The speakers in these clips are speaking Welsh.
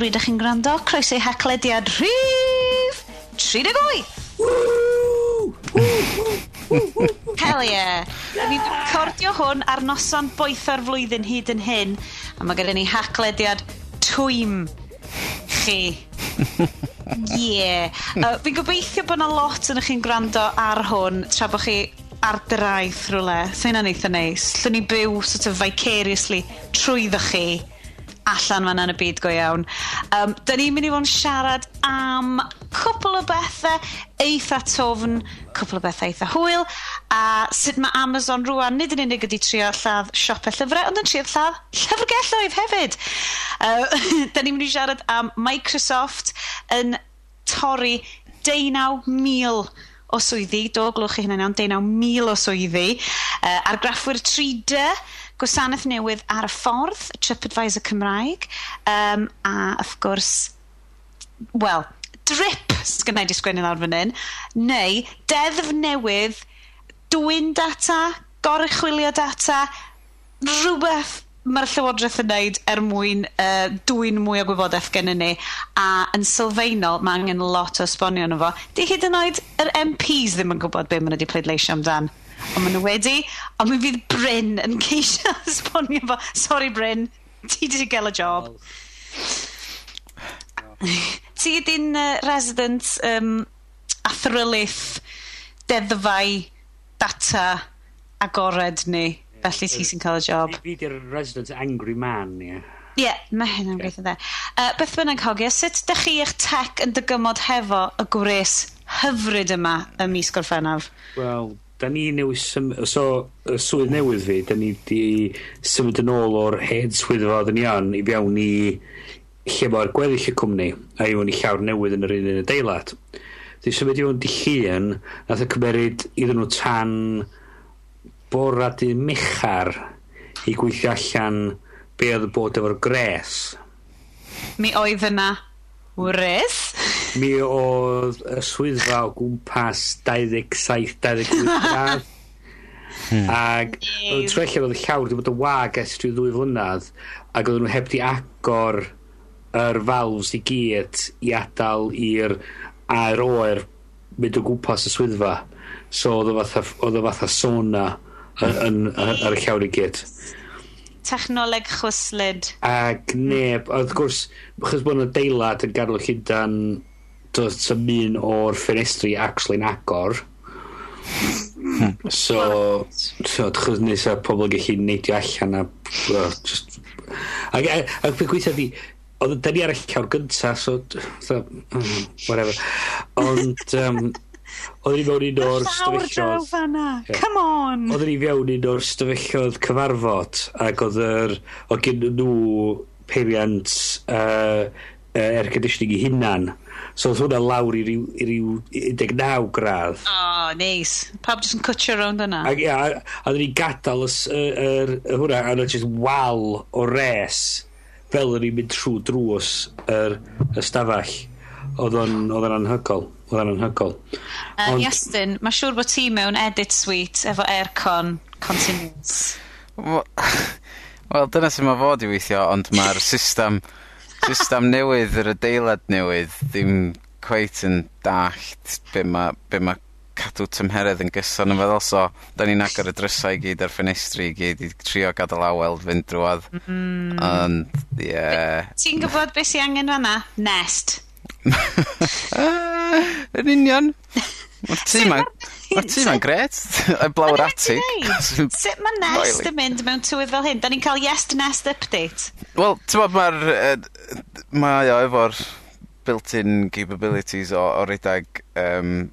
bryd ych chi'n gwrando, croeso i haclediad rhif 38! Hell yeah! Ni'n recordio hwn ar noson boetha'r flwyddyn hyd yn hyn, a mae gyda ni haclediad twym chi. yeah. Uh, fi'n gobeithio bod yna lot yn chi'n gwrando ar hwn, tra bod chi ar draeth rhywle. Sa'n yna'n eitha neis. Llwn ni byw sort of vicariously trwyddo chi allan fan yn y byd go iawn. Um, da ni'n mynd i fod yn siarad am cwpl o bethau eitha tofn, cwpl o bethau eitha hwyl, a sut mae Amazon rwan nid yn unig ydi trio lladd siopau llyfrau, ond yn trio lladd llyfrgelloedd hefyd. Uh, da ni'n mynd i siarad am Microsoft yn torri 19,000 o swyddi, do glwch chi hynny'n iawn, 19,000 o swyddi, uh, argraffwyr 3D, gwasanaeth newydd ar y ffordd, TripAdvisor Cymraeg, um, a wrth gwrs, wel, drip sgynnau di sgwennu lawr fan hyn, neu deddf newydd, dwy'n data, gorychwilio data, rhywbeth mae'r Llywodraeth yn neud er mwyn uh, dwy'n mwy o gwybodaeth gen ni a yn sylfaenol mae angen lot o esbonio nhw fo. Di hyd yn oed yr MPs ddim yn gwybod be maen nhw wedi pleidleisio amdan ond maen nhw wedi, a mi fydd Bryn yn ceisio esbonio fo, sorry Bryn, ti wedi gael y job. ti ydy'n uh, resident um, athrylith deddfau data agored ni, felly ti sy'n cael y job. Fi di'r resident angry man, ie. Yeah. Ie, yeah, mae hyn yn gweithio dde. Uh, beth bynnag hogia, sut ydych chi eich tech yn dygymod hefo y gwres hyfryd yma ym mis Gorffennaf? Wel, da ni newydd sym- so y swydd newydd fi da ni 'di symud yn ôl o'r hen swyddfa odden ni yn i fewn i lle mae'r gweddill y cwmni a i fewn i llawr newydd yn yr un yn y deilad. 'Di symud i fewn dy llun nath y cymeryd iddyn nhw tan bora dy Mechar i gweithio allan be oedd y bod efo'r gres. Mi oedd yna wres mi oedd y swyddfa o gwmpas 27-28 gradd. Hmm. Ag yn trello oedd y llawr wedi bod yn wag ers trwy ddwy flynydd ac oedd nhw heb di agor yr falws i gyd i adael i'r a'r oer mynd o gwmpas y swyddfa. So oedd o fatha, oedd o fatha sona yn, ar y llawr i gyd technoleg chwyslyd. Ac neb, wrth gwrs, chys bod yna deilad yn gadw Llundan does sym un o'r ffenestri actually'n agor. Hmm. so, so chos nesa pobl gallu neidio allan a uh, just... Ac, e, ac fe gweithio di, oedd dyn ni ar y llawr gynta, so, so um, whatever. Ond, um, oedd ni fewn un o'r stafellodd come on! Oedd ni fewn un o'r stafellodd cyfarfod, ac oedd yr, oedd gen nhw peiriant uh, uh, air conditioning i hunan So oedd hwnna lawr i ryw, i ryw 19 gradd. O, oh, neis. Nice. Pawb jyst yn cwtio rownd yna. Ac ia, a, dyn ni gadael ys, yr, yr, hwnna, a nhw'n jyst wal o res fel o'n i'n mynd trwy drws yr ystafell. Oedd o'n anhygol. Oedd o'n anhygol. Uh, Ond... Iastyn, mae siŵr bod ti mewn edit suite efo aircon continuous. Wel, dyna sy'n ma fod i weithio, ond mae'r system system newydd, yr adeilad newydd, ddim cweit yn dallt be mae be ma cadw tymheredd yn gyson yn feddwl, so da ni'n agor y drysau i gyd a'r ffenestri i gyd i trio gadael awel fynd drwodd. Mm. Mm-hmm. Ond, ie... Yeah. Ti'n gwybod beth sy'n angen fanna? Nest. yn union. Mae'r tŷ ma'n... Mae'r tŷ 'ma'n gret. Y blawr atig. Sut mae Nest yn mynd mewn tywydd fel hyn? Da ni'n cael Yes Nest update? Wel ti'n bod mae'r... mae o efo'r built in capabilities o o redag um,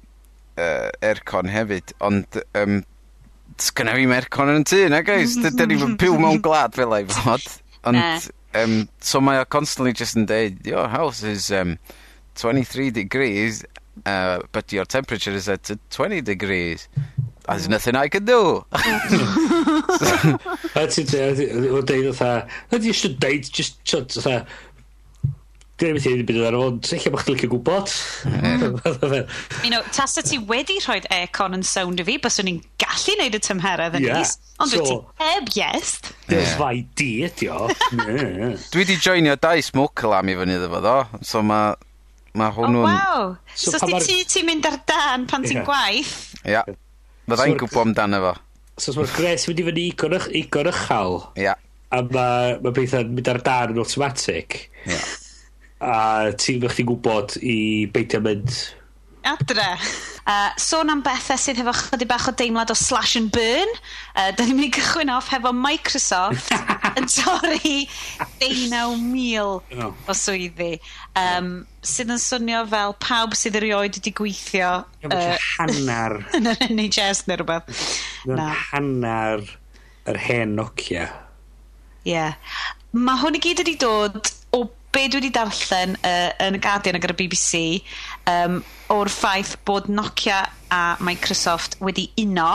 uh, aircon hefyd ond Um, sgynna fi'm aircon yn y tŷ na guys. Dydan ni'm yn byw mewn glad fel ei fod. Ond um, so mae o constantly just yn deud your house is um twenty three degrees uh, but your temperature is at 20 degrees. Mm. There's nothing I can do. A ti'n dweud fatha, ydy eisiau deud, just, fatha, Dwi'n mynd i ddim byd ar ond lle bod chi'n licio gwybod. you know, tas ti wedi rhoi aircon yn sound i fi, byswn ni'n gallu neud y tymheredd yn yeah. is, ond so, ti heb yes. Dys fai di ydi o. Dwi di joinio dau smoke lam i fyny iddo fo ddo, so mae Mae oh, hwnnw'n... O, waw! So, so ti ti ti'n mynd ar dan pan ti'n gwaith? Ia. Fydda'i'n gwybod amdano fo. So, mae'r gres mynd i fyny igon uchal. Ia. A mae ma bethau'n mynd ar dan yn automatic. Ia. A ti'n mynd chdi gwybod i beidio mynd... Adre. Uh, sôn am bethau sydd hefo chydig bach o deimlad o slash and burn. Uh, da ni'n mynd i gychwyn off hefo Microsoft yn torri 19,000 oh. o swyddi. Um, sydd yn swnio fel pawb sydd erioed wedi gweithio uh, hanner yn yr NHS neu rhywbeth. Na. Hanner yr hen Nokia. Ie. Yeah. Mae hwn i gyd wedi dod o be dwi wedi darllen uh, yn y Guardian ag ar y BBC um, o'r ffaith bod Nokia a Microsoft wedi uno.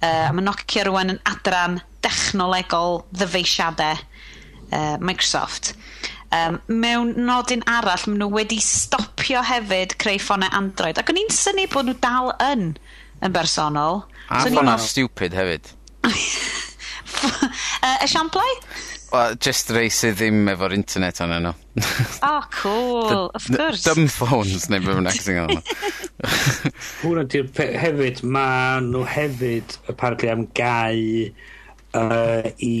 Uh, mae Nokia rwan yn adran dechnolegol ddyfeisiadau uh, Microsoft. Um, mewn nodyn arall, maen nhw wedi stopio hefyd creu ffonau Android. Ac o'n i'n syni bod nhw dal yn yn bersonol. A so ffonau stupid hefyd. uh, esiamplau? Well, just rei sydd ddim efo'r internet arnyn nhw. Oh, cool. Of course. Dumb phones neu be bynnag sy'n gael. Hwna di'r hefyd, mae nhw hefyd apparently am gau uh, i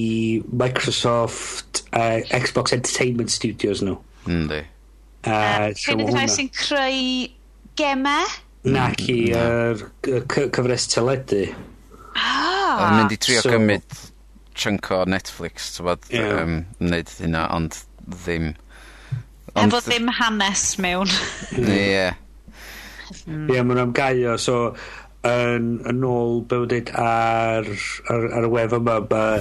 Microsoft uh, Xbox Entertainment Studios nhw. Yndi. Uh, so Hyn ydy'n sy'n creu gemau? Nac i, cyfres teledu. Ah. Yn mynd i trio so, gymryd chunk o Netflix, ti'n bod, yeah. um, wneud hynna, ond ddim... Ond... Efo ddim hanes mewn. Ie. yeah. Mm. Ie, yeah, mae'n amgaio, so yn, yn ôl be wedi'n dweud ar, ar, ar y wef yma, mae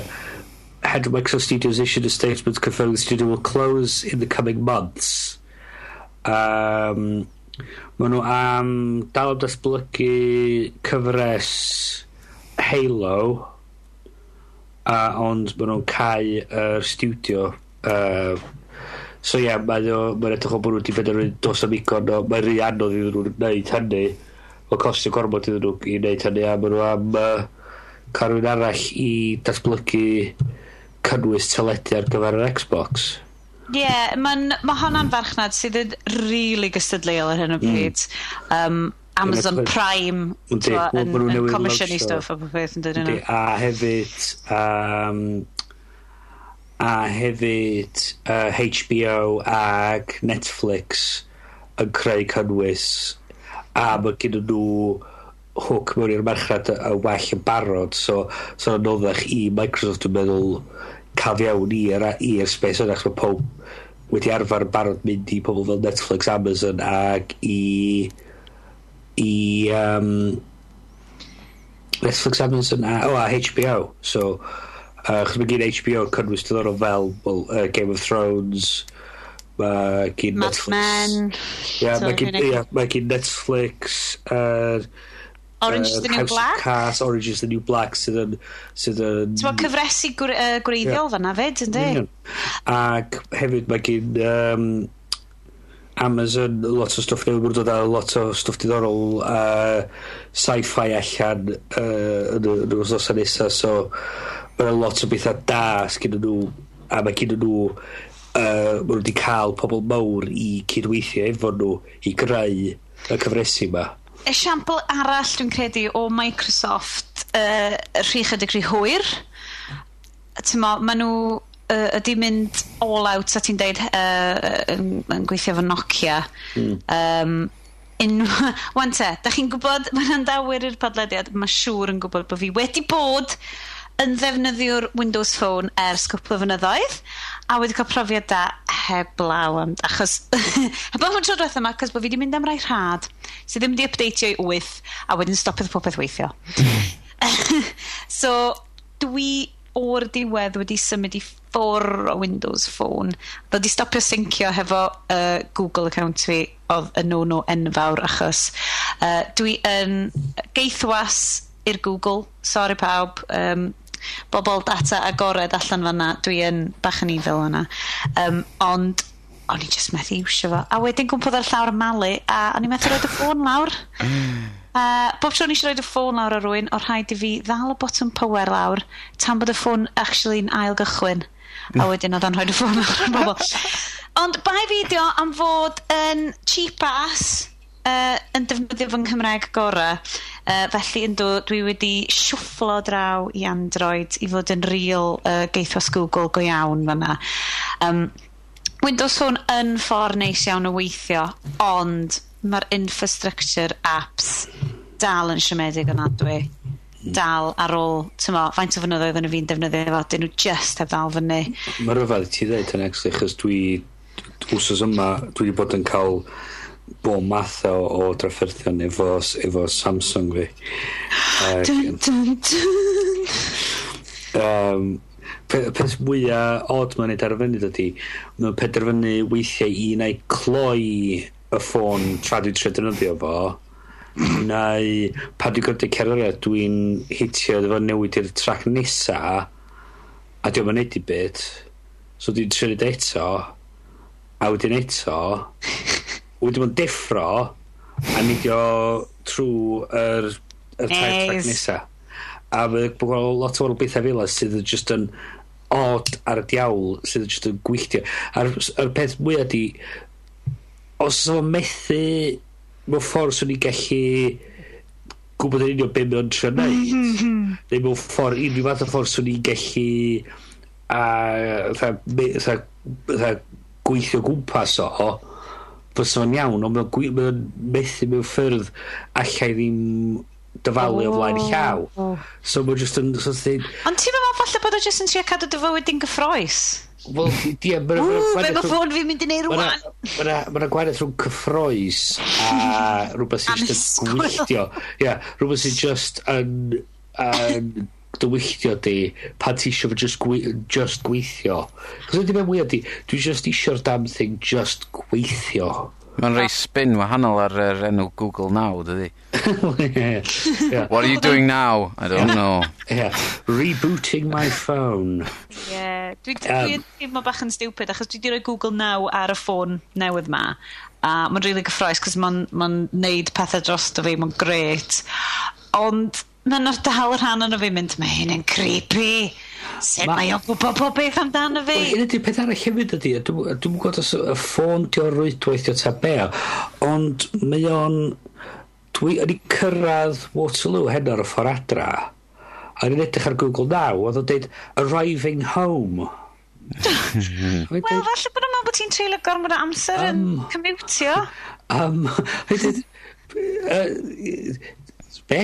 head of Microsoft Studios issued a statement confirming the studio will close in the coming months. Um, Mae nhw am dal o datblygu cyfres Halo a ond maen nhw'n cau yr studio uh, so ie yeah, maen mae'n edrych o bod nhw wedi benderfynu do's am digon o mae'n rhy anodd iddyn nhw wneud hynny ma'n costio gormod iddyn nhw i wneud hynny a maen nhw am uh, ca'l rywun arall i datblygu cynnwys teledu ar gyfer yr Xbox Ie, yeah, mae ma' hwnna'n farchnad sydd yn rili really gystadleuol ar hyn o hmm. bryd. Mm. Um, Amazon Prime ynddi, yn, yn comisiwn i stwff a popeth yn dydyn nhw. A hefyd, um, a hefyd uh, HBO ag Netflix yn creu cynnwys a mae gen nhw hwc mewn i'r marchnad y well yn barod so, so anoddach i Microsoft yn meddwl cael iawn i'r i'r space yna achos mae pob wedi arfer barod mynd i pobl fel Netflix, Amazon ag i i um, Netflix Amazon a, oh, a HBO so uh, chos mae gen HBO cynnwys diddorol fel well, uh, Game of Thrones mae gen Mad Netflix Men yeah, mae gen, yeah, mae gen Netflix uh, Orange uh, is the New House Black. Cars, Orange is the New Black sydd yn... Sydd yn... Ti'n cyfresu gwreiddiol uh, gwreiddiol yeah. fanna fyd, ynddi? Yeah. Ac hefyd mae gen um, Amazon lot o stwff newydd dod a lot o stwff diddorol uh, sci-fi allan uh, yn y wrthnosau nesaf so mae'n lot o bethau da sgyn nhw a mae gyn nhw uh, maen nhw wedi cael pobl mawr i cydweithio efo nhw i greu y cyfresu yma Esiampl arall dwi'n credu o Microsoft uh, rhi chydig rhi hwyr. Tymo, maen nhw uh, ydy mynd all out, a ti'n deud, uh, yn, yn gweithio fo Nokia. Mm. Um, unrhyw... Wan te, da chi'n gwybod, mae'n andawyr i'r podlediad, mae siŵr yn gwybod bod fi wedi bod yn ddefnyddio'r Windows Phone ers cwpl o fynyddoedd, a wedi cael profiad da heblaw am, achos heblaw am tro diwethaf yma achos bod fi wedi mynd am rai rhad sydd ddim wedi updateio i 8 a wedyn stopiodd popeth weithio so dwi o'r diwedd wedi symud i ffwr o Windows Phone. Ddo di stopio syncio hefo uh, Google account fi oedd y no-no enfawr achos uh, dwi yn geithwas i'r Google, sorry pawb, um, bobl data agored allan fanna, dwi yn bach yn evil yna. Um, ond o'n i just methu iwsio fo. A wedyn gwmpodd ar llawr y malu a o'n i methu roed y ffôn lawr. Uh, bob tro ni eisiau rhoi y ffôn lawr ar rwy'n, o'r rhaid i fi ddal y bottom power lawr tan bod y ffôn actually'n ail gychwyn. A wedyn oedd o'n rhoi y ffôn lawr ar bobl. Ond bai fideo am fod yn cheap ass uh, yn defnyddio fy Nghymraeg gorau. Uh, felly yn dod, dwi wedi siwfflo draw i Android i fod yn real uh, geithwas Google go iawn fyna. Um, Windows Phone yn ffordd neis iawn o weithio, ond mae'r infrastructure apps dal yn siomedig yn adwy. Dal ar ôl, ti'n mo, faint o fynyddoedd yn y fi'n defnyddio fo, dyn nhw just heb ddal fyny. Mae'r rhyfedd ti ddeud yn actually, chos dwi, wsos yma, dwi wedi bod yn cael bo math o, o drafferthion efo, efo Samsung fi. Dun, um, pe peth mwya od ma'n neud arbennig ydy, mae'n penderfynu weithiau i neu cloi y ffôn tra dwi'n trio defnyddio fo, neu pan dwi'n gwrdd cerddoriad dwi'n hitio efo newid i'r trac nesa a dwi'n mynd neud i bit so dwi'n trio neud eto a wedyn eto wedyn ma'n deffro a nidio trwy yr, yr tair trac nesa. A mae lot o bethau fel sydd yn just yn od ar y diawl sydd jyst yn gwylltio. A'r, ar peth mwy di, os o'n methu mewn ffordd swn i'n gallu gwybod yn union beth mae'n trio neud mm-hmm. neu mewn ffordd, unrhyw fath o ffordd swn i'n gallu a, tha, me, tha, tha, gweithio gwmpas o, fysa fo'n iawn, ond mae'n methu mewn ffyrdd allai ddim dyfalu o flaen llaw. So mae'n just yn... So. Ond ti'n meddwl falle bod o just yn trio cadw dy fywyd yn gyffroes? Wel, di... Be mae ffôn fi'n mynd i neud rwan? Mae'n gwaith rhwng cyffroes a rhywbeth sy'n just yn gwylltio. Ia, rhywbeth sy'n just yn... dywylltio di pan ti eisiau just, gwe, just gweithio. Cos ydy'n mynd mwyaf di, dwi just eisiau'r damn thing just gweithio. Mae'n rhoi spin wahanol ar yr enw Google Now, dydy. yeah. What are you doing now? I don't know. Yeah. Rebooting my phone. Yeah. Dwi'n um, teimlo bach yn stupid, achos dwi wedi rhoi Google Now ar y ffôn newydd ma. A mae'n rili really gyffroes, cos mae'n ma neud pethau dros fi, mae'n gret. Ond mae'n dal rhan o'n fi mynd, mae hyn yn creepy Sut mae o'n gwybod pob beth amdano fi? Un ydy peth arall hefyd ydy, dwi'n gwybod os y ffôn di o'r rwydwaith di o ta be, ond mae o'n... Dwi yn ei cyrraedd Waterloo hen ar y ffordd adra, a yn edrych ar Google Now, oedd o'n dweud Arriving Home. Wel, falle bod yma bod ti'n treulio gormod o amser um, yn commutio. Um, Be?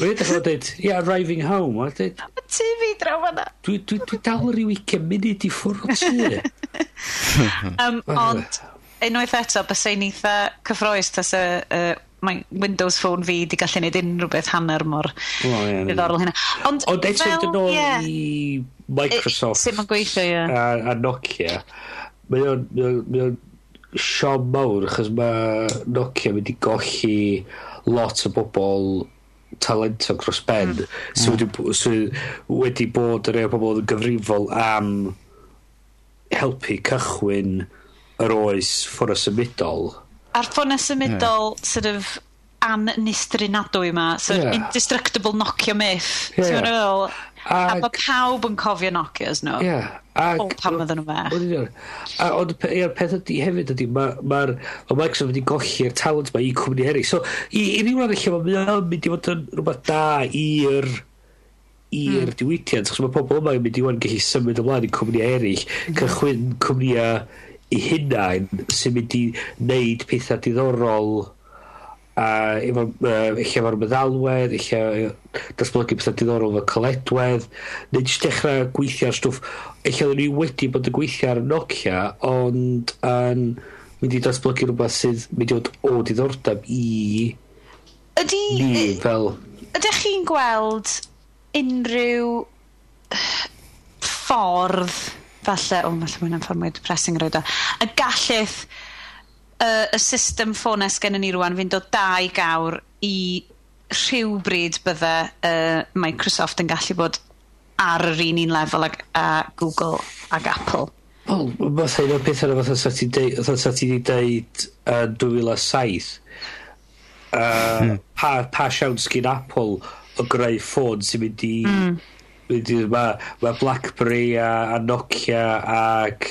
Wedi ddechrau dweud, yeah, arriving home. A dweud... Mae tu fi draw fanna. Dwi, dwi, dwi dal ryw 20 munud i ffwrdd o tu. um, ond, unwaith eto, bys ein eitha cyffroes tas y... Uh, mae Windows Phone fi di gallu gwneud unrhyw beth hanner mor oh, yeah, ddiddorol hynna. Ond, Ond eto fel, dyn nhw yeah. i Microsoft Sut mae'n gweithio, ie. Yeah. A, a Nokia. Mae o'n siom mawr, achos mae Nokia wedi golli lot o bobl talentog dros ben mm. sydd wedi, sy wedi bod yn rhai o bobl yn gyfrifol am helpu cychwyn yr oes ffwrdd symudol. A'r ffwrdd symudol, yeah. sort of, anynistrinadwy yma, so yeah. indestructible knock your myth. Yeah. Ti'n? Ag, a bod pawb yn cofio Nokias nhw. Ie. Ag, o, pam oedden nhw fe. A ond i'r peth ydy hefyd ydy, mae'r ma, ma Microsoft wedi golli'r talent mae i cwmni heri. So, i, i ni'n rhan lle, mae'n mynd i fod yn rhywbeth da i'r i'r mm. diwydiant, achos mae pobl yma yn mynd i wan gallu symud ymlaen i cwmni eraill, hmm. cychwyn cwmnïau i hunain sy'n mynd i wneud pethau diddorol a efo uh, eich efo'r meddalwedd eich datblygu pethau diddorol efo coledwedd. Neu jyst dechrau gweithio ar stwff eich oedden ni wedi bod yn gweithio ar Nokia ond yn mynd i datblygu rhywbeth sydd mynd i fod o diddordeb i Ydy, ni fel Ydych chi'n gweld unrhyw ffordd falle, o, oh, falle mae'n ffordd mwy depressing roed o, y gallith uh, y system ffones gen ni rwan fynd o dau gawr i rhywbryd bydde uh, Microsoft yn gallu bod ar yr un un lefel ag uh, Google ag Apple. Wel, fathau, mae'r peth yna fatha sa ti wedi deud yn 2007 uh, pa, pa siawn sgyn Apple o greu ffôn sy'n mynd i mm. mynd i, mae ma Blackberry a, a Nokia ac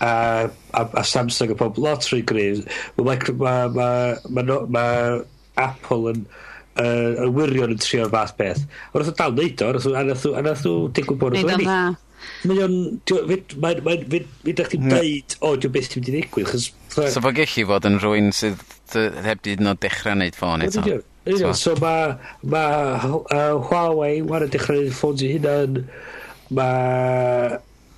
a, a, a Samsung a pob lot rwy'n gryf, mae ma, ma, ma, ma, ma Apple yn uh, yn wirion yn trio'r fath beth. Ond oedd o dal neud o, a nath nhw digwydd bod yn dweud. Mae o'n... Fe ddech chi'n dweud, o, diw beth ti'n mynd i ddigwydd. So fo gallu fod yn rhywun sydd heb di dyn dechrau neud ffôn eto. So mae ma, uh, Huawei, wan yn dechrau neud ffôn sy'n hynna. Mae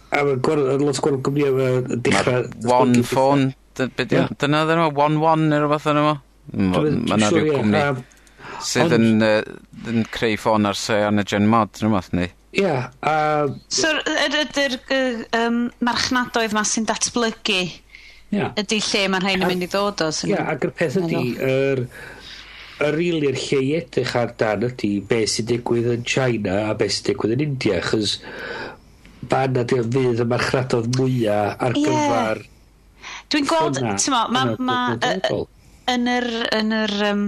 A mae'n lot o gwrdd gwmni am dechrau... One phone, dyna ddyn nhw, one one neu rhywbeth yna fo. Mae yna rhyw gwmni sydd yn, yn creu ffôn ar se yn y gen mod, neu rhywbeth ni. Ie. So, ydy'r marchnadoedd ma sy'n datblygu ydy lle mae rhain yn mynd i ddod o. Ie, ac yr peth ydy, yr y rili'r lle i edrych ar dan ydy be sy'n digwydd yn China a be sy'n digwydd yn India, chys fan ydy o'n fydd y marchradodd mwyaf ar gyfer... Yeah. Dwi'n gweld, ti'n ma, ma, ma, ma yn yr, yn yr um,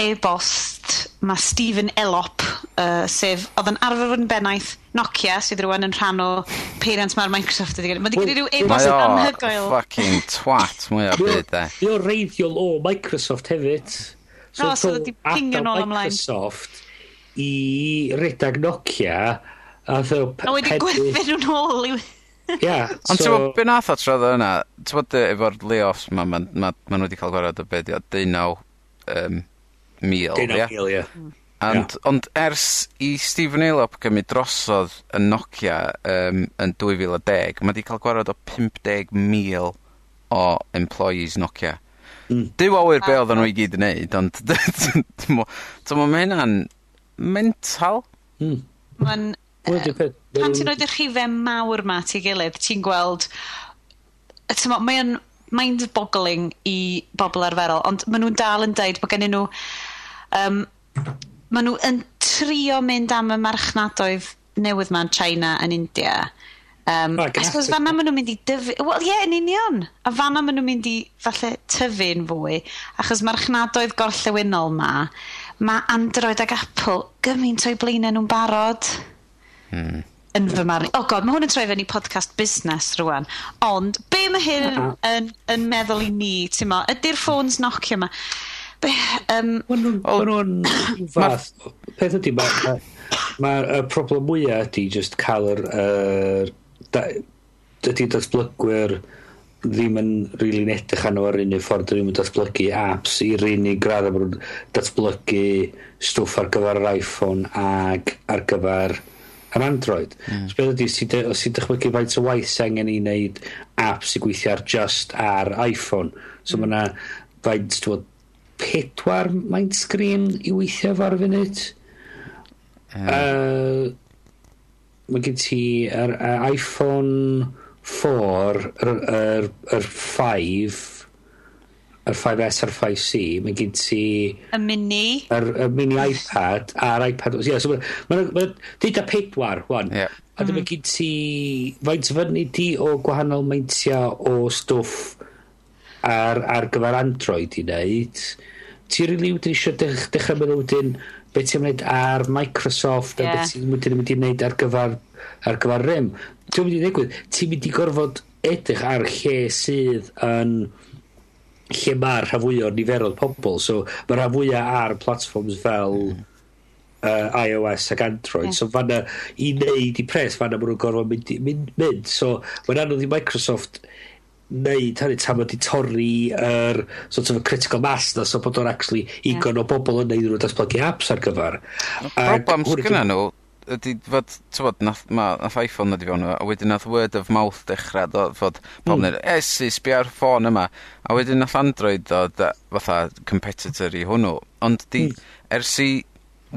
e-bost, mae Stephen Elop, uh, sef, oedd yn arfer fod yn bennaeth Nokia, sydd rwan yn rhan o peiriant mae'r Microsoft wedi gwneud. Mae wedi gwneud rhyw e-bost anhygoel. Mae o fucking twat mwy o byd, e. Mae o reiddiol o Microsoft hefyd. So, no, so, so, so, so, so, so, so, so, so, so, so, so, A so, a wedi gwerthu nhw'n ôl i... Ia. Ond ti'n bod be nath o troedd yna, ti'n bod efo'r layoffs ma, ma, ma, ma nhw wedi cael gwared o beth, 19 um, mil, ia? 19 mil, ie. And. Ond ers i Stephen Aelop gymryd drosodd y Nokia um, yn 2010, mae wedi cael gwared o 50,000 o employees Nokia. Mm. Dyw awyr be oedden nhw i gyd yn neud, ond dyma hynna'n mental. Mm. Mae'n Pan ti'n rhoi dy rhifau mawr ma ti gilydd, ti'n gweld... Mae'n mind-boggling i bobl arferol, ond maen nhw'n dal yn deud bod gennyn nhw... Um, maen nhw yn trio mynd am y marchnadoedd newydd ma'n China yn India. Um, oh, I suppose fanna maen nhw'n mynd i dyfu... Wel, ie, yeah, yn union. A fanna maen nhw'n mynd i, falle, tyfu'n fwy. Achos marchnadoedd gorllewinol ma, mae Android ag Apple gymaint o'i blaenau nhw'n barod. Hmm. Yn fy marn. O oh god, mae hwn yn troi fewn i podcast busnes rwan. Ond, be mae hyn yn, yn, yn meddwl i ni, ti'n mo? Ydy'r ffôns Nokia yma? Be, um... Mae nhw'n fath. Peth ydy, mae'r ma, ma problem mwyaf ydy just cael yr... yr dydy datblygwyr ddim yn rili'n really edrych arno ar unig ffordd ddim yn datblygu apps i'r unig gradd am datblygu stwff ar gyfer yr iPhone ag ar gyfer am Android. Mm. So, beth ydy, os ti'n os ti dychmygu faint o waith sy'n angen i wneud apps i gweithio ar just ar iPhone. So mm. mae yna faint, dwi'n pedwar maint sgrin i weithio fo'r funud. Uh, mae gen ti yr, iPhone 4, yr, yr, yr 5, yr 5S a'r 5C, mae gen ti... Y mini. Yr, y mini iPad a'r iPad. Ie, yeah, so mae'n ma, ma, ma, pedwar, wan. Yeah. A dyma mm. gen ti... Faint fyny di o gwahanol meintia o stwff ar, ar gyfer Android i wneud. Ti'n rili wedi eisiau dech, dechrau meddwl wedyn beth ti'n mynd ar Microsoft yeah. a beth ti'n wedyn mynd i wneud ar gyfer, ar gyfer RIM. Ti'n mynd i ddigwydd, ti'n mynd i gorfod edrych ar lle sydd yn... Um, lle mae'r rhan fwy o'r niferoedd pobl. So, mae rhan fwyaf ar platforms fel mm-hmm. uh, iOS ac Android. Yeah. So, fanna i wneud i pres, fanna maen nhw'n gorfod mynd, mynd, mynd. So, mae'n anodd i Microsoft wneud hynny tam wedi torri yr er, sort of a critical mass na so bod o'n actually yeah. ugon o bobl yn neud nhw'n datblygu apps ar gyfer. No, Problem sgynna nhw ydy fod, ti'n bod, nath, ma, nath iPhone ddod fewn a wedyn nath word of mouth dechrau, do, fod pobl mm. esu, sbia ar ffôn yma, a wedyn nath Android dod fatha competitor i hwnnw, ond di, mm. ers i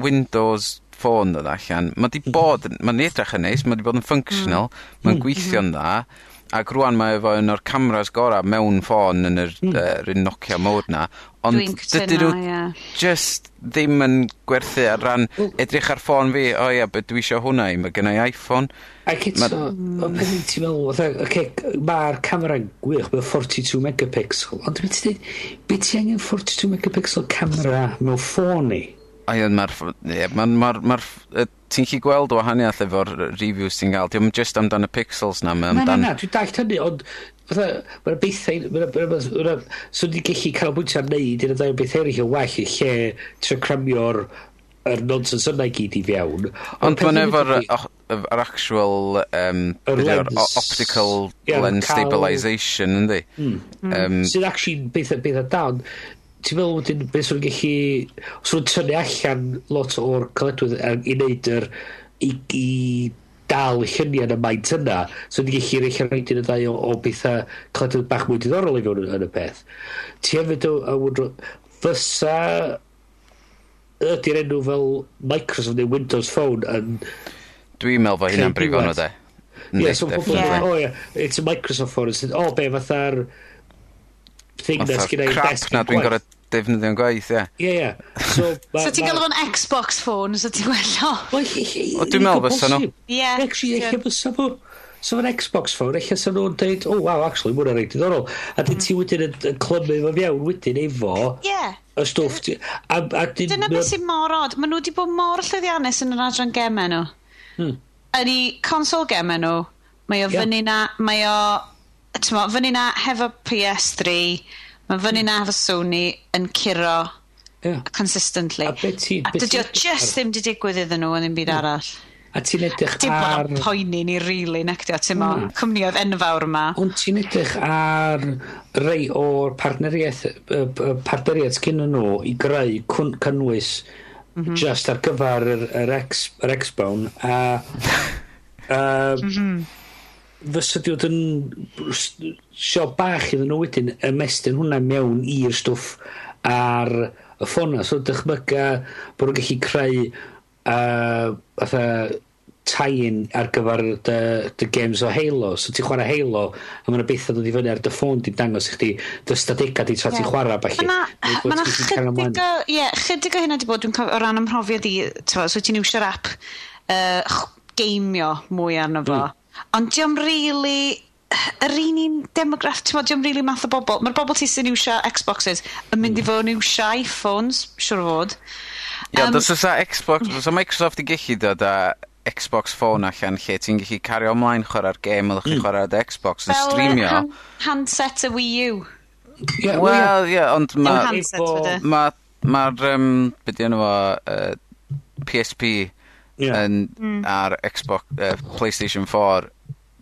Windows ffôn dod allan, ma di hmm. bod, mm. ma'n edrych yn neis, ma di bod yn functional, mm. ma'n hmm. gweithio'n hmm. dda, Ac rwan mae efo un o'r cameras gora mewn ffôn yn yr, mm. uh, yr Nokia mode na. Ond dydyn nhw just ddim yn gwerthu ar ran mm. edrych ar ffôn fi, o ia, beth dwi eisiau hwnna i, mae gennau iPhone. Ac eto, ma... o beth ti'n meddwl, okay, mae'r camera gwych, mae 42 megapixel, ond beth ti'n beth ti angen 42 megapixel camera mewn ffôn ni? Ai, ond mae'r, mae'r, mae'r, ti'n chi gweld o wahaniaeth efo'r reviews ti'n gael? Diolch just amdan y pixels na, mae amdan... Na, na, na, dwi'n dallt hynny, ond mae'n bethau, mae'n swn i'n gallu cael bwynt am wneud yn y ddau beth eraill yn well i lle trio cramio'r yr nonsens yna i gyd i fewn. Ond mae'n efo'r yr actual um, lens. optical yeah, lens stabilisation, ynddi? Mm. Um, Sydd actually beth, beth a dan ti'n meddwl wedyn beth sy'n gallu... Os nhw'n tynnu allan lot o'r caledwydd um, i wneud yr... i, i dal y lluniau yn y maint yna. So ni'n gallu reich ar rhaid i'n y ddau o, o bethau caledwydd bach mwy diddorol i fewn yn y peth. Ti hefyd o, o, o fysa ydy'r enw fel Microsoft neu Windows Phone yn... Dwi'n meddwl fo hynna'n brifo nhw de. Ie, so pobl... O ie, it's a Microsoft phone. it's, O, be, fatha'r thing na sgynna i'n desg. Crap na dwi'n gorau defnyddio'n gwaith, ie. Ie, ie. So, so ti'n gael fo'n Xbox phone, so ti'n gweld O, O, dwi'n meddwl bys nhw. Ie. Actually, eich bys nhw. So fe'n Xbox phone, eich bys nhw'n dweud, oh, wow, actually, mwyn rhaid diddorol. A dyn ti mm. wedyn yn clymu fo fiewn wedyn efo... Ie. Y stwff ti... Dyna beth sy'n mor od. Maen nhw wedi bod mor llwyddiannus yn yr adran gemau nhw. Hmm. Yn i console gemau nhw, mae o yeah. fyny na... Mae o... Tyma, fyny na hefo PS3 Mae fyny na fy Sony yn curo yeah. consistently. A, beti, a dydy o just ddim di digwydd iddyn nhw yn un byd arall. A ti'n edrych Dim ar... Dim poeni ni rili, really, nec dio, ti'n mm. cwmnioedd enfawr yma. Ond ti'n edrych ar rei o'r partneriaeth, partneriaeth gyn nhw i greu cynnwys mm -hmm. just ar gyfer yr, yr, ex, yr X-Bone a... Uh, mm -hmm fysa di fod yn sio bach iddyn nhw wedyn ymestyn hwnna mewn i'r stwff ar y ffona. So dychmyga bod nhw'n gallu creu uh, atha tie-in ar gyfer dy, dy games o Halo. So ti'n chwarae Halo, a mae'n beth bethau dod i fyny ar dy ffôn di'n dangos i chdi dy stadega di tra ti'n chwarae bach. Mae yna chydig o, ie, chydig o hynna di bod, dwi'n cofio o ran ymhrofiad i, so ti'n iwsio'r app uh, geimio mwy arno fo. Mm Ond diom really yr un un demograff, ti'n modd, diom really math o bobl. Mae'r bobl ti sy'n iwsio Xboxes yn mynd i mm. fod yn iwsio iPhones, siwr o fod. Ia, um, dos ysa Xbox, dos Microsoft i gallu dod a Xbox Phone allan lle ti'n gallu cario ymlaen chwarae'r gêm ydych chi'n chwarae ar Xbox yn streamio. Fel handset y Wii U. Yeah, Wel, ie, yeah, ond mae... Mae'r, um, beth yna fo, uh, PSP yeah. yn, mm. ar Xbox, uh, PlayStation 4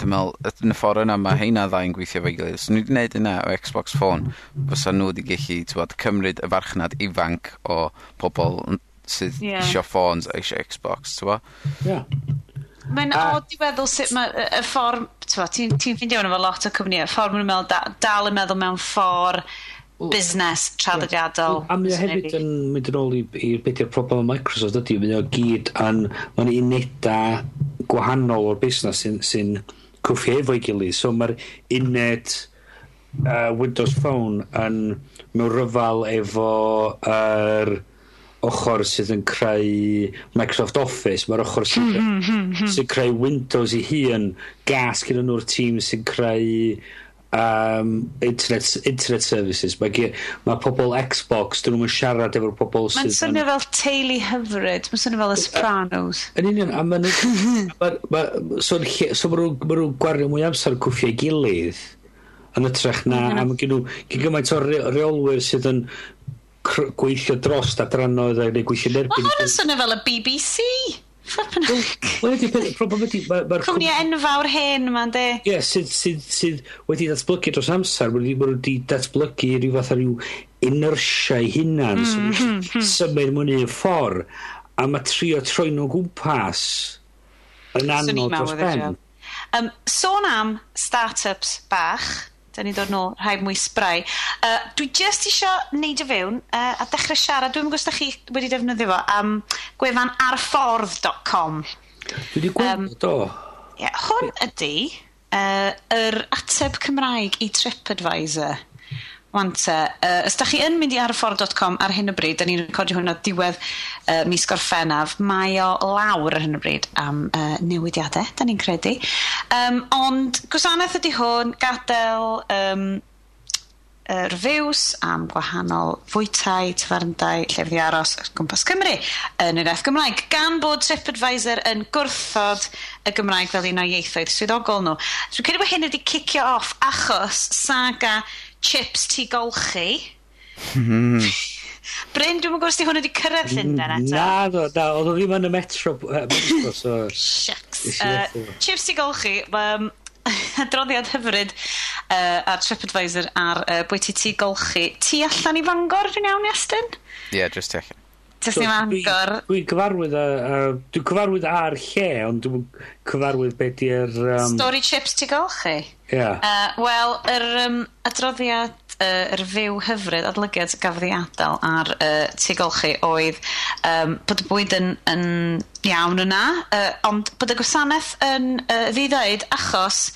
dwi'n meddwl, yn y ffordd yna mae heina ddau'n gweithio fo'i gilydd. Os so, nhw wedi gwneud yna o Xbox Phone, fysa nhw wedi gallu tywed, cymryd y farchnad ifanc o pobl sydd yeah. eisiau ffôns a eisiau Xbox, ti'n bo? Yeah. Mae'n uh, odd i feddwl sut mae y ffordd, ti'n ti, ti ffeindio hwnna fel lot o cwmnïau, y ffordd maen meddwl da, dal yn meddwl mewn ffordd busnes traddodiadol. A mae o hefyd yn mynd yn ôl i'r beth yw'r problem o Microsoft ydy, mae o gyd yn, mae'n uneda gwahanol o'r busnes sy'n sy cwffi efo'i gilydd. So mae'r uned uh, Windows Phone yn mewn ryfal efo yr er, ochr sydd yn creu Microsoft Office, mae'r ochr sydd, hmm, hmm, hmm, sydd creu Windows i hun, gas gyda nhw'r tîm sy'n creu um, internet, internet services. Mae, geir, mae pobl Xbox, dyn nhw'n siarad efo'r pobl sydd... Mae'n swnio fel teulu hyfryd, mae'n swnio fel y Sopranos. Yn union, a mae'n... ma, ma, so so mae nhw'n ma gwario mwy amser cwffio'i gilydd yn ytrach na, mm-hmm. a mae gen nhw gymaint o reolwyr sydd yn gweithio dros adrannoedd a gweithio yn erbyn... Mae hwn yn swnio fel y BBC! Fflippin' heck. Wel, ydy, problem ydy... Mae'r cwmni enfawr hen yma, de. Ie, sydd, sydd, sydd wedi datblygu dros amser. Mae wedi wedi datblygu rhyw fath o rhyw inertia i hunan. Mm. Hmm, hmm. Symud mwyn un ffordd. A mae trio troi nhw gwmpas yn anodd dros ben. Um, sôn am start-ups bach Da ni'n dod nôl, rhaid mwy sbrai. Uh, dwi jyst eisiau neud y fewn uh, a dechrau siarad, dwi'n gwybod chi wedi defnyddio fo, am gwefan arffordd.com. Dwi wedi gweld um, do. Yeah, hwn ydy uh, yr ateb Cymraeg i TripAdvisor. Wante, uh, os da chi yn mynd i arffor.com ar hyn o bryd, da ni'n recordio hwnna diwedd uh, mis gorffennaf, mae o lawr ar hyn o bryd am uh, newidiadau, da ni'n credu. Um, ond gwasanaeth ydy hwn, gadael um, uh, reviews am gwahanol fwytau, tyfarndau, llefyddi aros ar gwmpas Cymru yn yr iaith Gymraeg, gan bod TripAdvisor yn gwrthod y Gymraeg fel un o ieithoedd swyddogol nhw. Dwi'n credu bod hyn wedi cicio off achos saga chips ti golchi. Mhm. Bryn, dwi'n gwybod os di hwn wedi cyrraedd mm, Llundain eto. Na, do, na, oedd o ddim yn y metro. Uh, metro so... Shucks. Uh, chips ti golchi, um, adroddiad hyfryd uh, ar TripAdvisor ar uh, bwyty ti golchi. Ti allan i fangor, dwi'n iawn, Iestyn? Ie, yeah, just ti allan. Just so, i fangor. Dwi'n cyfarwydd, uh, dwi'n cyfarwydd ar lle, ond dwi'n cyfarwydd beth di'r... Um... Story chips ti golchi? Ie. Yeah. Uh, Wel, yr um, adroddiad uh, er fyw hyfryd adlygiad gafodd ei adael ar uh, tugolchi oedd um, bod y bwyd yn, yn iawn yna, uh, ond bod y gwasanaeth yn uh, ddiddweud achos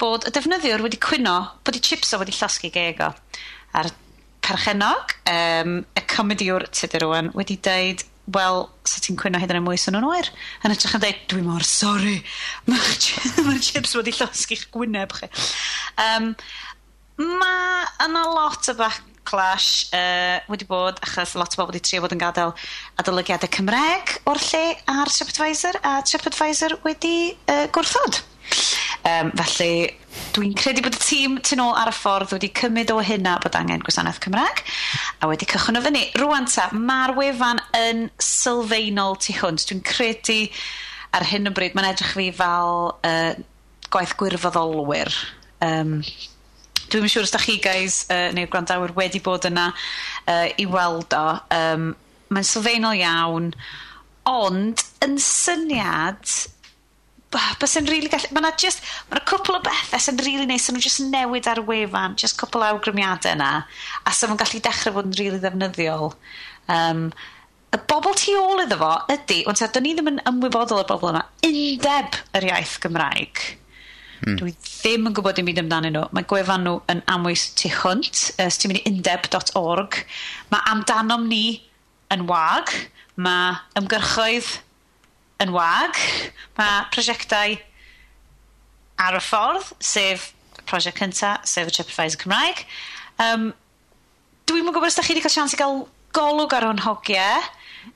bod y defnyddiwr wedi cwyno bod i chips o wedi llosgu gego. A'r perchenog, um, y comediwr Tudur Owen, wedi dweud, wel, sa ti'n cwyno hyd yn y mwy sy'n nhw'n oer? Yn ytrach yn dweud, dwi mor sori, mae'r ma chips wedi llosgu'ch gwyneb chi. Um, mae yna lot o backlash uh, wedi bod achos lot o bobl wedi trio bod yn gadael adolygiadau Cymreg o'r lle ar TripAdvisor a TripAdvisor wedi uh, gwrthod. Um, felly, dwi'n credu bod y tîm tu nôl ar y ffordd wedi cymryd o hynna bod angen gwasanaeth Cymraeg a wedi cychwyn o fyny. Rwan ta, mae'r wefan yn sylfaenol tu hwnt. Dwi'n credu ar hyn o bryd, mae'n edrych fi fel uh, gwaith gwirfoddolwyr. Um, dwi'n siŵr os da chi guys uh, neu'r gwrandawyr wedi bod yna uh, i weld o. Um, mae'n sylfaenol iawn, ond yn syniad bys yn rili really gallu... Mae yna just... Mae yna cwpl o bethau sy'n rili really neis. Sy'n nhw just newid ar y wefan. Just cwpl o awgrymiadau yna. A sy'n nhw'n gallu dechrau fod yn rili really ddefnyddiol. Um, y bobl tu ôl iddo fo ydy, ond ta, ni ddim yn ymwybodol o'r bobl yma, undeb yr iaith Gymraeg. Hmm. Dwi ddim yn gwybod dim byd amdanyn nhw. Mae gwefan nhw yn amwys tu hwnt. Os ti'n mynd i undeb.org. Mae amdanom ni yn wag. Mae ymgyrchoedd yn wag. Mae prosiectau ar y ffordd, sef y prosiect cyntaf, sef y TripAdvisor Cymraeg. Um, Dwi'n mwyn gwybod os da chi wedi cael sians i gael golwg ar hwn hogiau.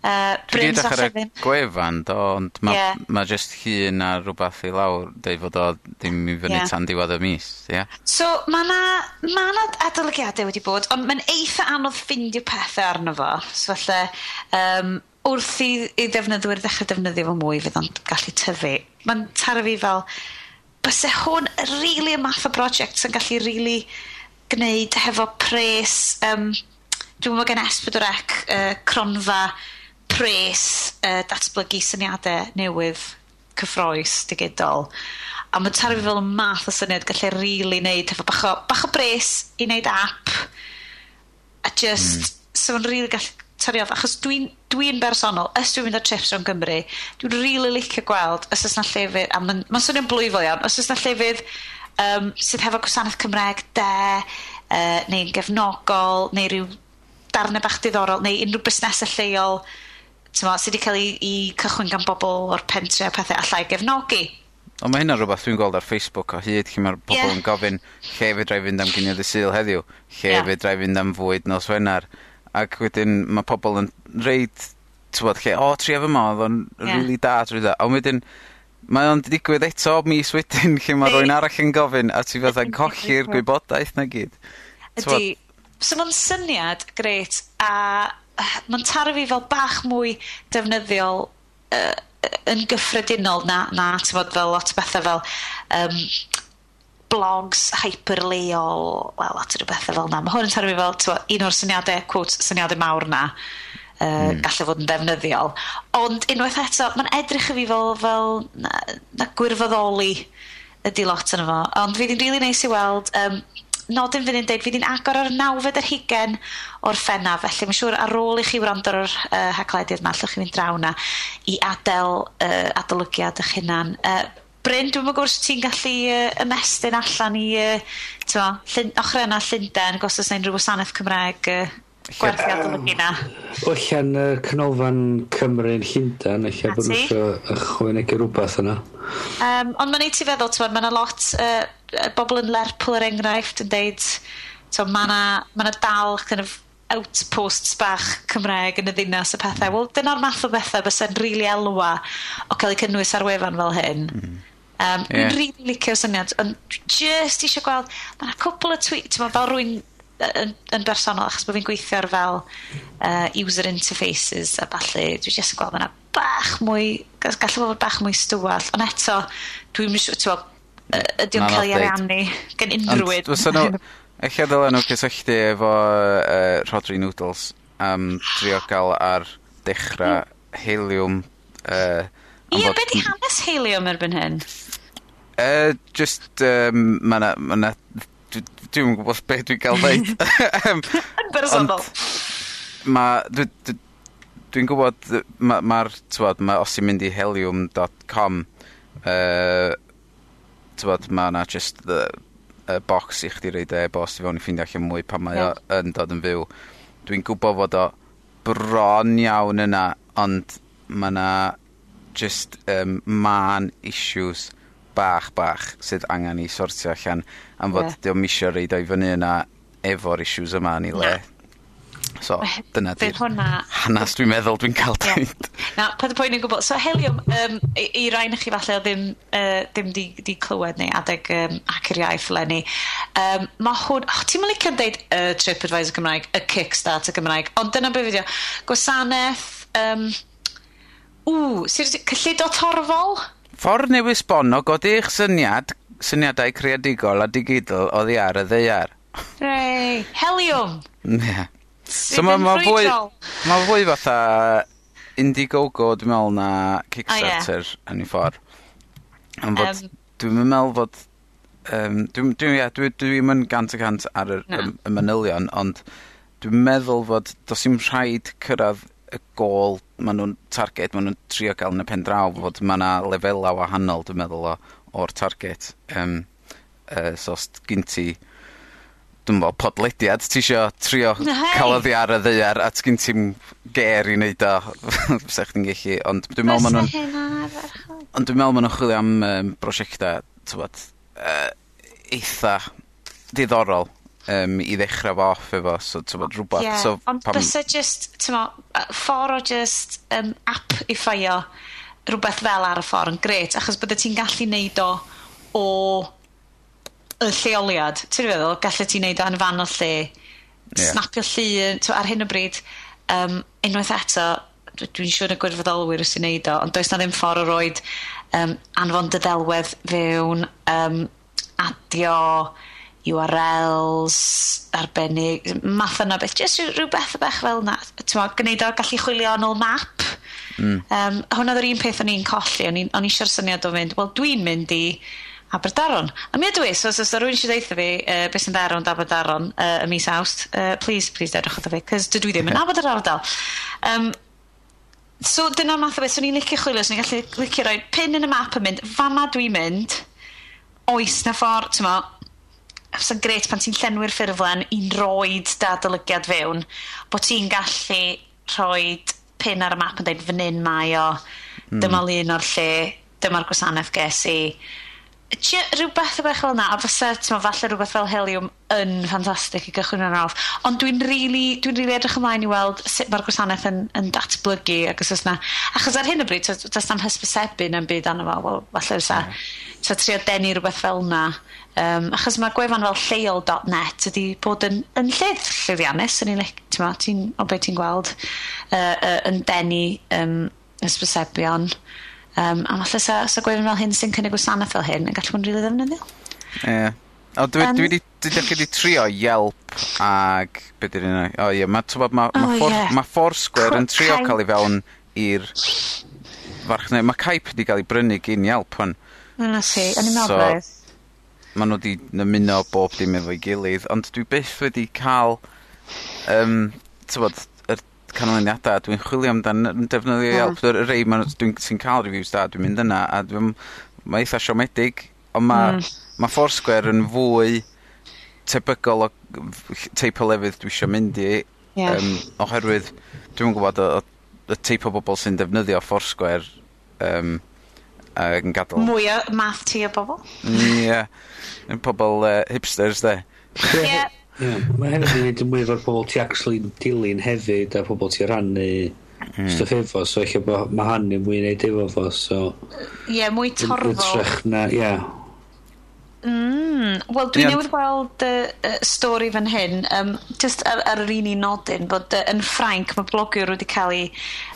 Uh, Dwi wedi dechrau ddim... gwefan, do, ond mae yeah. ma jyst hun a rhywbeth i lawr dweud fod o ddim i fyny yeah. tan diwedd y mis. Yeah. So mae yna ma, ma adolygiadau wedi bod, ond mae'n eitha anodd ffindio pethau arno fo. So falle, um, wrth i, i ddefnyddwyr ddechrau defnyddio fo mwy fydd o'n gallu tyfu. Mae'n taro fi fel, bys e hwn really y math o brosiect sy'n gallu really gwneud hefo pres, um, dwi'n meddwl gen Esbydorec, uh, cronfa, pres, uh, datblygu syniadau newydd, cyffroes, digidol. A mae'n taro fi fel y math o syniad gallu rili really wneud hefo bach o, bach o bres i wneud app, a just, mm. so mae'n rili really gallu tyriodd, achos dwi'n dwi bersonol, ys dwi'n mynd ar trips rhwng Gymru, dwi'n rili really licio gweld os ys na llefydd, a mae'n ma swnio'n blwyfo iawn, os ys na llefydd um, sydd hefo gwasanaeth Cymreg de, uh, neu'n gefnogol, neu rhyw darnau bach diddorol, neu unrhyw busnesau lleol tyma, sydd wedi cael ei, ei cychwyn gan bobl o'r pentre a pethau allai gefnogi. Ond mae hynna rhywbeth dwi'n gweld ar Facebook o hyd lle mae'r pobl yeah. yn gofyn lle fe drai fynd am gynnydd y syl heddiw, lle yeah. fe drai fynd am fwyd nos Wener. Ac wedyn mae pobl yn reid tywod lle o tri efo fyma oedd o'n... yeah. really da trwy trwyddo ond wedyn mae o'n digwydd eto mis wedyn lle mae rwy'n arall yn gofyn a ti fatha'n colli'r gwybodaeth 'na gyd. Ydy, So mae'n syniad grêt a mae'n taro fi fel bach mwy defnyddiol uh, yn gyffredinol na na t'mod fel lot o bethau fel um, blogs hyperleol, wel, at rhyw bethau fel na. Mae hwn yn tarfu fel twa, un o'r syniadau, quote, syniadau mawr na, uh, mm. gallu fod yn defnyddiol. Ond unwaith eto, mae'n edrych i fi fel, fel na, na gwirfoddoli ydy lot yn efo. Ond fi ddim rili really neis i weld, um, nodyn fydd yn dweud, fydd yn agor ar nawfed yr hugen o'r ffenna, felly mae'n siŵr ar ôl i chi wrando ar yr uh, haglediad yma, allwch chi fynd draw na i adael uh, adolygiad eich hunan. Uh, Bryn, dwi'n gwybod gwrs ti'n gallu uh, ymestyn allan i uh, tyma, ochr yna Llundain, gos oes unrhyw wasanaeth Cymraeg uh, gwerthiadol um, yna. Wellan y uh, canolfan yn Llundain, eich bod nhw ychwanegu rhywbeth yna. Um, ond mae'n ei ti feddwl, mae yna lot uh, bobl yn Lerpwl er enghraifft yn deud, mae yna ma dal kind of, outposts bach Cymraeg yn y ddinas y pethau. Wel, dyna'r math o bethau bys e'n rili really elwa o cael ei cynnwys ar wefan fel hyn. Mm. Um, yeah. Dwi'n rili really licio'r syniad, ond just eisiau gweld, mae'n cwpl o tweet, ti'n fel rwy'n yn, yn bersonol, achos bod fi'n gweithio ar fel uh, user interfaces a falle, dwi'n just yn gweld yna bach mwy, gallu bod bach mwy stywall, ond eto, dwi'n siŵr, ti'n gweld, ydy o'n cael ei ariannu gen unrhywyd. Ond, eich ddyle nhw cysylltu efo uh, Rodri Noodles am trio gael ar dechrau hmm. helium. Uh, Ie, yeah, be di hanes helium erbyn hyn? Uh, just, um, mae 'na ma' 'na Dwi'n gwybod beth dwi'n cael dweud. Yn bersonol. Ond ma' dwi dwi dwi'n gwbod yy ma' ma' os i'n mynd i helium.com, uh, mae yy t'mod ma' 'na jyst yy y box i chdi reid e-bost i fewn i ffeindio allan mwy pan mae o yn dod yn fyw. Dwi'n gwybod fod o bron iawn yna, ond mae 'na just um, man issues bach bach sydd angen 'i sortio allan am fod... yeah. diolch o'm isio roid o fyny yna efo'r issues yma yn 'i le. So dyna 'di'r... Bydd hwnna... hanas dwi'n meddwl dwi'n cael ca'l deud. Na, pa dy pwynt o gwybod. So Helium, um, i, i rai o'noch chi falle o'dd ddim uh, ddim 'di 'di clywed ni, adeg yym Hacio'r Iaith leni Um, mae hwn... Oh, ti'n mynd licio deud y uh, TripAdvisor Gymraeg, y Kickstarter Gymraeg, ond dyna beth fyddio. Gwasanaeth... Um, ww, sut cyllid o torfol? Ffordd newis sbono godi eich syniad, syniadau creadigol a digidol oddi ar y ddeiar. Rei, helium! Ie. Yeah. So mae ma' fwy ma' fwy fatha Indiegogo dwi'n meddwl na Kickstarter... oh, ie. ...yn 'i ffor. Am fod... Yym. Dwi'm yn fod Um, dwi'n dwi ie dwi dwi yn gant y gant ar y, no. ...y y manylion ond dwi'n meddwl fod do's i'n rhaid cyrraedd y gol maen nhw'n target, maen nhw'n trio gael yn y pen draw fod ma' 'na lefela' wahanol dwi'n meddwl o o'r target. Um, uh, so os ti dwi'n meddwl, podlediad ti isio trio... cael oddi ar y ddaear a sgin ti'n ger i wneud o fysach chdi'n gallu, ond dwi'n meddwl maen nhw'n... Ond dwi'n meddwl maen nhw'n chwilio am yym brosiecta t'wod uh, eitha diddorol um, i ddechrau fo off efo, so bod rhywbeth. Yeah, so, ond pam... bysa just, tyma, ffordd o just um, app i ffeio rhywbeth fel ar y ffordd yn gret, achos bydde ti'n gallu neud o o y lleoliad. Ti'n feddwl, gallu ti'n neud o yn fan o lle, yeah. snapio llun, ar hyn o bryd, um, unwaith eto, dwi'n siŵr y gwirfoddolwyr sy'n neud o, ond does na ddim ffordd o roed um, anfon dyddelwedd fewn um, adio URLs arbennig, math yna beth, jyst rhywbeth y bech fel na. Tewa, gwneud o gallu chwilio yn ôl map. Mm. Um, hwnna ddyr un peth o'n i'n colli, o'n i'n siwr syniad o fynd, wel dwi'n mynd i Aberdaron. A mi ydw i, so os oes rhywun eisiau ddeitha fi, uh, beth sy'n ddaron Aberdaron uh, y mis awst, uh, please, please dedwch wrtho fi, cys dydw i ddim yn abod yr ardal. Um, so dyna'r math o beth, swn so, i'n licio chwilio, swn i'n gallu licio rhoi pin yn y map yn mynd, fama dwi'n mynd, oes na ffordd, ti'n sa'n gret pan ti'n llenwi'r ffurflen i'n roed dadolygiad fewn, bod ti'n gallu rhoi pin ar y map yn dweud fan hyn mae o, dyma mm. lun o'r lle, dyma'r gwasanaeth ges i, rhywbeth bach fel yna, a fysa, ti'n falle rhywbeth fel helium yn ffantastig i gychwyn yn awf. Ond dwi'n really, dwi really edrych ymlaen i weld sut mae'r gwasanaeth yn, yn datblygu ac os yna. Achos ar hyn o bryd, does na'm hysbysebu na'n byd anna fo, wel, falle fysa. mm. trio denu rhywbeth fel yna. Um, achos mae gwefan fel lleol.net ydy bod yn, yn llydd llyddiannus, yn unig, ti'n ti'n, o beth ti'n gweld, uh, uh, yn denu um, hysbysebion. Um, a falle sa, sa gwefan fel hyn sy'n cynnig gwasanaeth fel hyn yn gallu bod yn rili ddefnyddiol. Ie. Yeah. O, dwi, um, dwi wedi, dwi wedi trio Yelp ag, be di'r un o, ie, mae, ti'n ma, ma, oh, for, yeah. ma Foursquare yn trio cael ei fewn i'r Farchnau, Mae Caip wedi cael ei brynu gyn Yelp hwn. Yna si, yn i'n meddwl. mae nhw wedi ymuno bob dim efo'i gilydd, ond dwi byth wedi cael, um, tywod, canlyniadau, dwi'n chwilio amdan defnyddio mm. Yelp. Yeah. Rei dwi'n sy'n cael reviews da, dwi'n mynd yna, a dwi'n... Mae eitha siomedig, ond mae mm. ma Foursquare yn fwy tebygol o teip o lefydd dwi eisiau mynd i. Yeah. Um, oherwydd, dwi'n gwybod y, y teip o bobl sy'n defnyddio Foursquare um, ac yn gadael... Mwy o math ti o bobl. Ie. Yeah. Pobl uh, hipsters, de. Ie. Yeah. Yeah. Mae hefyd yn neud yn mwy o'r pobl ti actually dilyn hefyd a pobl ti rannu mm. stwff efo, so eich bod mae yn mwy neud efo fo, so... Ie, yeah, mwy torfol. Ytrach na, ie. Yeah. Mm. Wel, dwi'n yeah. newydd gweld y uh, stori fan hyn, um, just ar, ar yr un i nodyn, bod uh, yn Ffrainc mae blogiwr wedi cael ei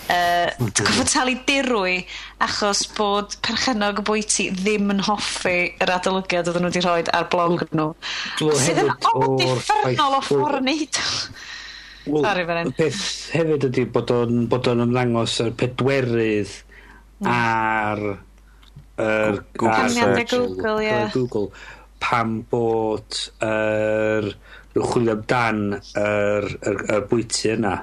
uh, gofod talu dirwy achos bod perchenog y bwyty ddim yn hoffi yr adolygiad oedden nhw wedi rhoi ar blog nhw. Sydd yn differnol o ffordd wneud. Wel, y peth hefyd ydy bod o'n, bod on ymddangos yr pedwerydd mm. ar... yr Google, Google, yeah. Google, pam bod yr er, chwilio amdan yr yr, yr bwyty yna.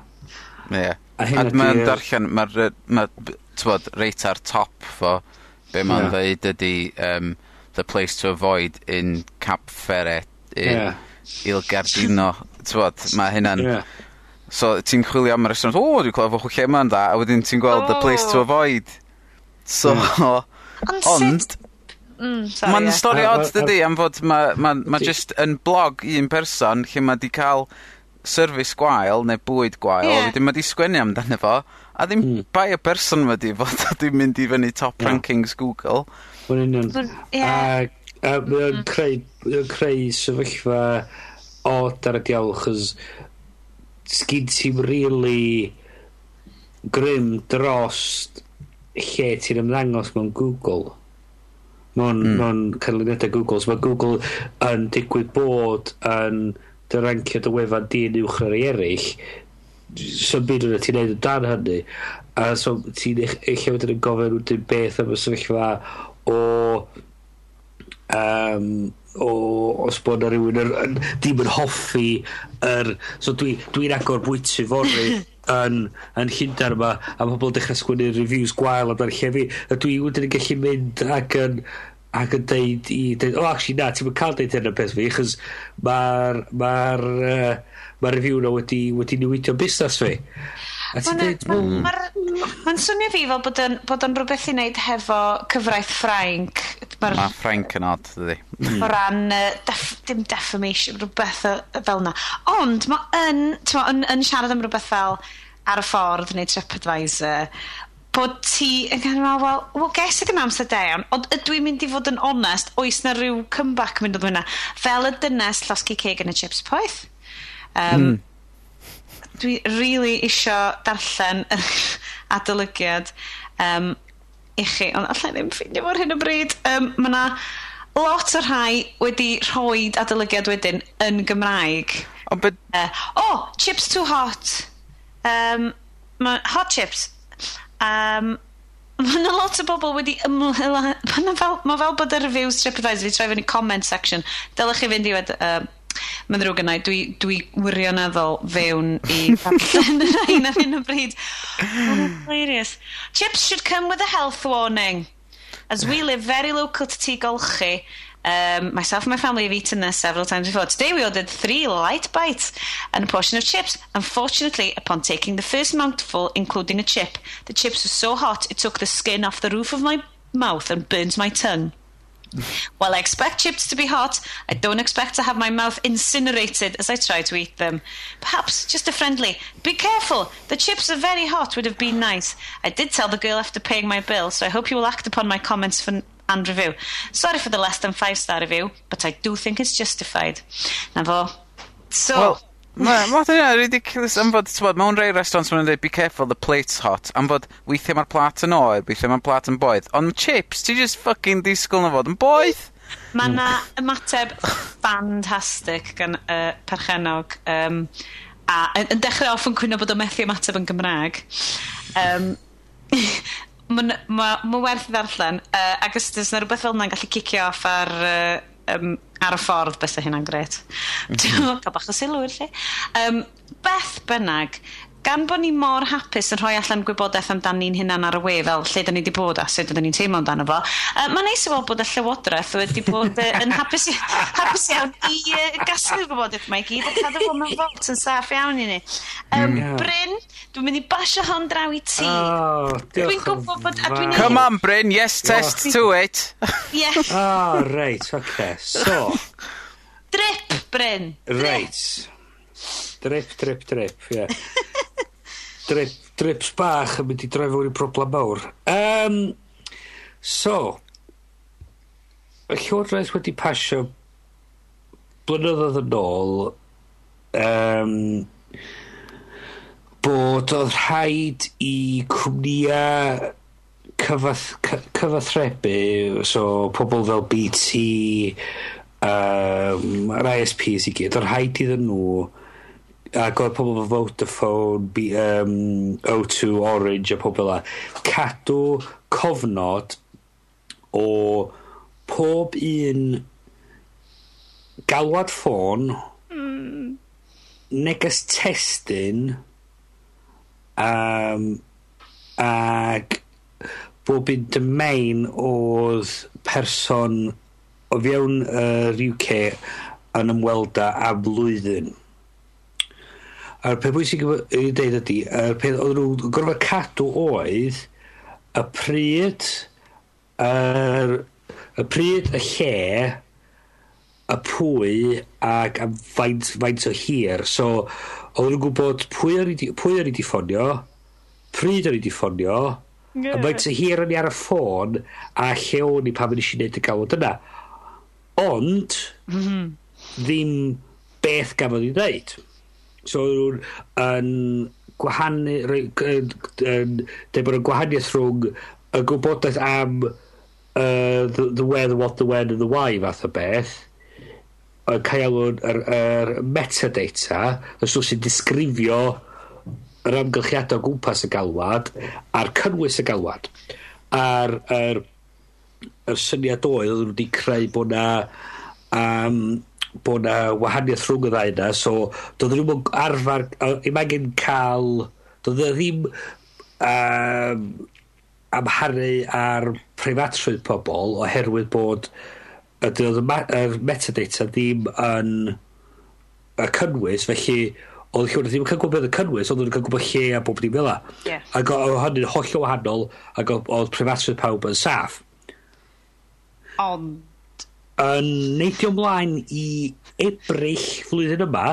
Ie. Yeah. A, a mae'n darllen, mae'r ma tywod, reit ar top fo be mae'n yeah. dweud ydy um, the place to avoid in Cap Capfere in... yeah. ...Il Gardino, tywod, mae hynna'n... Yeah. So ti'n chwilio am y restaurant o dwi'n clwad fo chw lle ma'n dda a wedyn ti'n gweld... oh. ...the place to avoid. So yeah. Ond. Mm, mae'n yeah. stori odd dydy am fod mae ma, ma just yn blog un person lle mae 'di cael service gwael neu bwyd gwael. Yeah. Wedyn mae 'di sgwennu amdano fo A ddim... mm. ...bai y person ma' 'di fod a 'di mynd i fyny top yeah. rankings Google. Mae'n union. Ie. A, a mae o'n hmm. creu, creu sefyllfa od ar y diawl, chos sgid ti'n really grym dros lle ti'n ymddangos mewn Google. Mewn, mm. mewn canlyniadau Google. So mae Google yn digwydd bod yn dy rancio dy wefan dyn uwch ar ei eraill, sy'n byd yna ti'n neud yn dan hynny a so ti'n eich wedyn yn gofyn wedyn beth am y sefyllfa o um, o os bod na rhywun yn, yn, dim yn hoffi yr, so dwi'n dwi, dwi agor bwyty fori yn, yn Llundain yma a mae pobl dechrau sgwynnu reviews gwael amdano'n llefi a dwi wedyn yn gallu mynd ac yn ac yn deud i deud, oh actually na, ti'n cael deud hyn o peth fi achos mae'r mae'r uh, mae'r review na wedi, wedi newidio'n busnes fi. Mae'n hmm. swnio fi fel bod yn, bod yn rhywbeth i wneud hefo cyfraith Ffrainc. Mae ma Ffrainc yn od, dydy. o ran, def, dim defamation, rhywbeth fel yna. Ond mae yn, yn, yn siarad am rhywbeth fel ar y ffordd neu TripAdvisor, bod ti yn ganol, wel, well, ges i ddim amser da iawn, ond ydw i'n mynd i fod yn onest, oes na rhyw comeback mynd o hwnna, fel y dynes llosgi ceg yn y chips poeth? Um, mm. ...dwi really isio darllen yr adolygiad um, i chi. Ond allai ddim ffeindio fo hyn o bryd. Um, mae yna lot o rhai wedi rhoi adolygiad wedyn yn Gymraeg. Oh, but... uh, oh, Chips Too Hot. Um, ma' Hot Chips. Um, Mae yna lot o bobl wedi ymladd Mae fel ma' fel bod y reviews TripAdvisor wedi troi fyny comment section. Dylech chi fynd i wedi... Uh, mae'n ddrwg yna, dwi, dwi wirioneddol fewn i darllen yr ein ar hyn o bryd. Oh, hilarious. Chips should come with a health warning. As we live very local to Tŷ Golchi, Um, myself and my family have eaten this several times before. Today we ordered three light bites and a portion of chips. Unfortunately, upon taking the first mouthful, including a chip, the chips were so hot it took the skin off the roof of my mouth and burned my tongue. While I expect chips to be hot, I don't expect to have my mouth incinerated as I try to eat them. Perhaps just a friendly, be careful, the chips are very hot would have been nice. I did tell the girl after paying my bill, so I hope you will act upon my comments for, and review. Sorry for the less than five star review, but I do think it's justified. Na fo. So... Well, Mae ma' hynna'n ridiculous am fod t'mod mewn rhei restaurants ma' dweud, be careful the plate's hot am fod weithio mae'r plat yn oer weithio mae'r plat yn boeth, ond chips, ti just fucking disgwyl 'na fod yn boeth. Mae yna mm. ymateb fantastic gan y perchenog. Um, a yn yn dechre off yn cwyno bod o methu ymateb yn Gymraeg. Um, ma'n ma' ma' werth i ddarllen Uh, ac os yna rhywbeth fel yna'n gallu cicio off ar uh, um, ar y ffordd bysa hynna'n gret. Mm -hmm. cael bach o sylw lle. Um, beth bynnag, gan bod ni mor hapus yn rhoi allan gwybodaeth amdan ni'n hunan ar y we, fel lle da ni wedi bod a sut ydyn ni'n teimlo amdano fo, uh, mae'n neis i weld bod y llywodraeth wedi bod uh, yn hapus, hapus iawn i uh, gasglu'r gwybodaeth mae i gyd, a cadw fo mewn fot yn saff iawn i ni. Um, yeah. Mm. Bryn, dwi'n mynd i basio hon draw i ti. Oh, dwi'n gwybod bod... a dwi'n Come on, Bryn, yes, test to it. yes. Oh, right, okay, so... Drip, Bryn. Drip. Right. Drip, drip, drip, yeah drip, drips bach yn mynd i droi fawr i broblem mawr. Um, so, y Llywodraeth wedi pasio blynyddoedd yn ôl um, bod oedd rhaid i cwmnïau cyfath, cyfathrebu, so pobl fel BT, um, yr ISPs i gyd, oedd rhaid iddyn nhw ac oedd pobl fel Vodafone, B, um, O2, Orange a pobl a cadw cofnod o pob un galwad ffôn mm. neges testyn um, ac bob un domain oedd person o fewn yr uh, UK yn ymweld â blwyddyn a'r peth bwysig i ddeud ydy, a'r peth oedd nhw'n gorfod cadw oedd y pryd, yr, y pryd, y lle, y pwy ac am faint, faint o hir. So, oedd nhw'n gwybod pwy o'n i di ffonio, pryd o'n i di ffonio, yeah. a faint o hir o'n i ar y ffôn, a lle o'n i pan o'n i wneud y gawod yna. Ond, mm -hmm. ddim beth gafodd i ddeud. So o'n yn gwahanu... Roi, yn, yn, deud bod yn gwahaniaeth rhwng y gwybodaeth am uh, the, the where, the what, the when and the why fath o beth yn cael yr, yr, yr metadata, y sŵr sy'n disgrifio yr amgylchiadau o gwmpas y galwad a'r cynnwys y galwad a'r yr, yr syniad oedd oedd nhw wedi creu bod na um, bod na wahaniaeth rhwng y ddau yna, so doedd nhw'n e arfer, ddim angen cael, doedd nhw e ddim um, amharu ar preifatrwydd pobl oherwydd bod oedd y metadata ddim yn y cynnwys, felly oedd lle e ddim yn cael gwybod y cynnwys, oedd nhw'n cael gwybod lle a bob dim fel la. Yeah. Ac oedd hynny'n holl o wahanol, ac oedd preifatrwydd pawb yn saff. Ond yn neidio ymlaen i ebrill flwyddyn yma,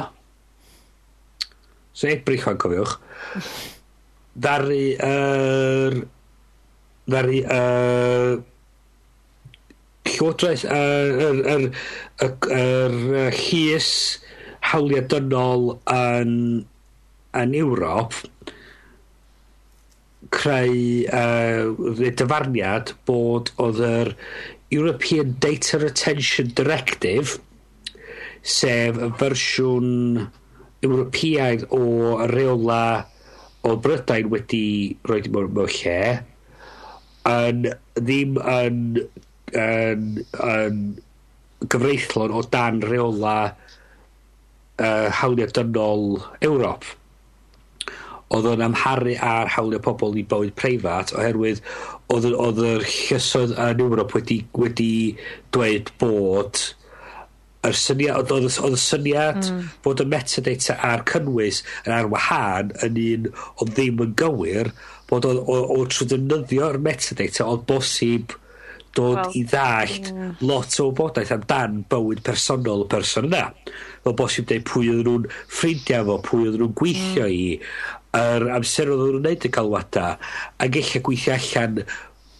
so ebrill o'n cofiwch, ddaru yr... Er, ddaru y... Er, Llywodraeth yr er, er, er, er, er llys hawliau dynol yn, yn Ewrop creu uh, dyfarniad bod oedd yr European Data Retention Directive, sef y fersiwn Ewropeaidd o reola o Brydain wedi rhoi mewn mewn lle yn ddim yn yn, yn gyfreithlon o dan reola uh, hawliau dynol Ewrop oedd o'n amharu ar hawlio pobl i bywyd preifat oherwydd oedd oedd yr llysoedd yn Ewrop wedi, wedi dweud bod yr syniad, oedd, oedd oedd y syniad mm. bod y metadata a'r cynnwys yn ar wahân yn un ond ddim yn gywir bod o, o, o trwy ddefnyddio'r metadata oedd bosib dod well, i ddallt yeah. lot o wybodaeth amdan bywyd personol y person yna. Fel bosib dweud pwy oedd nhw'n ffrindiau fo, pwy oedd nhw'n gweithio mm. i, yr amser oedd nhw'n gwneud y galwada ac eich gweithio allan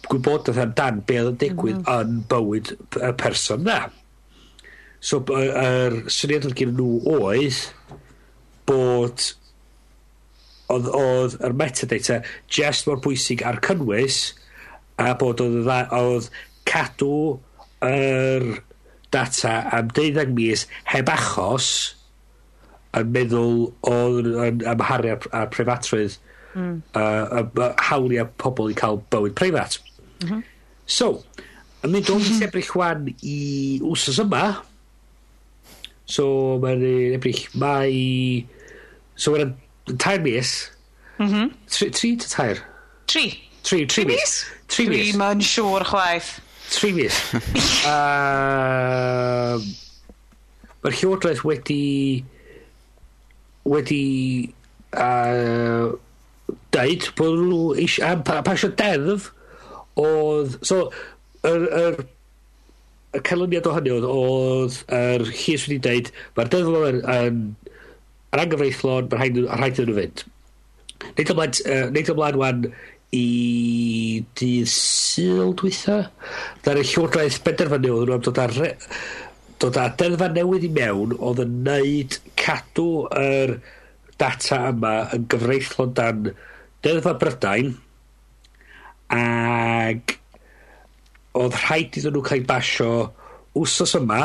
gwybodaeth amdan be oedd yn digwydd mm -hmm. yn bywyd y person na. So, yr syniad oedd gen nhw oedd bod oedd, oedd yr metadata just mor bwysig ar cynnwys a bod oedd, dda, oedd cadw yr data am 12 mis heb achos yn meddwl o yn amharu ar, ar preifatrwydd mm. uh, a, a pobl i cael bywyd preifat. Mm -hmm. So, yn mynd o'n mis ebryll wan i wsos yma, so mae'n ebrill mai... So mae'n tair mis, mm -hmm. tri, tri to tair? Tri. Tri, tri mis. Tri mis. Dwi'n yn siŵr chwaith. Tri mis. uh, Mae'r Llywodraeth wedi wedi uh, deud bod nhw eisiau am pa, pasio deddf oedd so yr, yr y canlyniad o hynny oedd oedd yr hys wedi deud mae'r deddf yn, yn, yn angyfreithlon mae'r rhaid, rhaid yn nhw fynd Neud ymlaen, uh, neud ymlaen wan i dydd syl dwytha. Da'r llywodraeth benderfynu oedd nhw am dod ar dod â deddfa newydd i mewn oedd yn neud cadw yr data yma yn gyfreithlon dan deddfa Brydain ag oedd rhaid iddyn nhw cael basio wsos yma.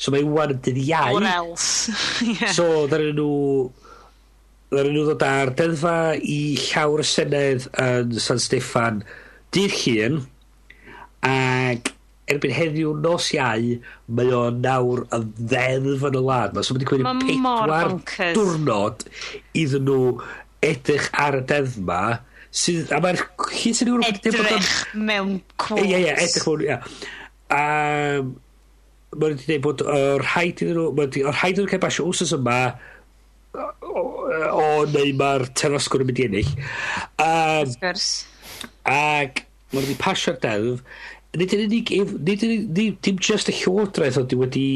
So mae wwan yn dydd iau. Or else. Yeah. so ddaren nhw ddaren nhw ddod ar deddfa i llawr y senedd yn San Steffan dydd llun ag erbyn heddiw nos iau, mae o nawr yn ddeddf yn y lad. Mae'n so wedi cwynnu pedwar diwrnod iddyn nhw edrych ar y deddf ma. Sydd, a mae'r hyd sy'n Ewrop... Edrych mewn quotes. Ie, ie, edrych mewn, ie. A mae'n wedi dweud bod o'r rhaid iddyn nhw, mae wedi, o'r rhaid iddyn nhw cael basio wsos yma, o, o, o neu mae'r terasgwr yn mynd i ennill. Um, gwrs. Ac mae wedi pasio'r deddf, nid yn unig, nid yn unig, dim just y llywodraeth oedd wedi...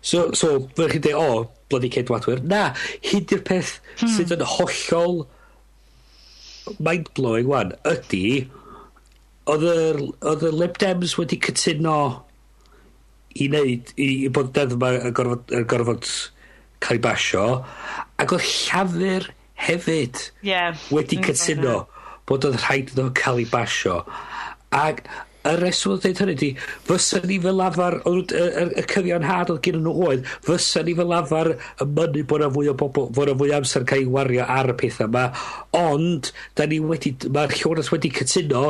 So, so fyddwch chi'n dweud, o, bloody cedwadwyr, Na, hyd i'r peth hmm. sydd yn hollol mind-blowing wan ydy oedd y Lib Dems wedi cytuno i wneud i, i bod dedd yma yn gorfod, yn gorfod cael ei basio ac oedd llafur hefyd yeah, wedi cytuno bod oedd rhaid iddo cael ei basio. Ac y reswm o dweud hynny di, fysa ni fel lafar, y, y, y cyfiawn had oedd gen nhw oedd, fysa ni fel lafar y mynnu bod yna fwy o bobl, bod yna fwy o amser cael ei wario ar y pethau yma, ond, da ni wedi, mae'r llywodraeth wedi cytuno,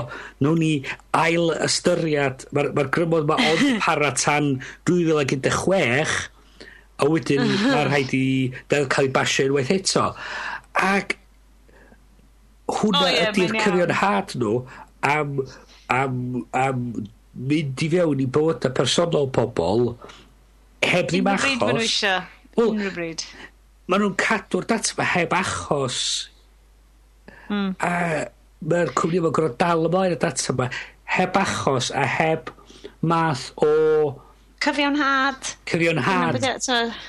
nawn ni ail ystyried, mae'r ma grymodd mae ond para tan 2016, a wedyn mae'r rhaid i cael ei basio unwaith eto. Ac hwnna oh, yeah, ydy'r cyfiawn had nhw am am, am mynd i fewn i bywyda personol pobl heb ddim achos. Unrhyw bryd maen nhw eisiau. Unrhyw bryd. Maen nhw'n cadw'r data ma heb achos. Mm. A mae'r cwmni yma'n gorfod dal ymlaen y data ma heb achos a heb math o Cyfiawnhad. Cyfiawnhad.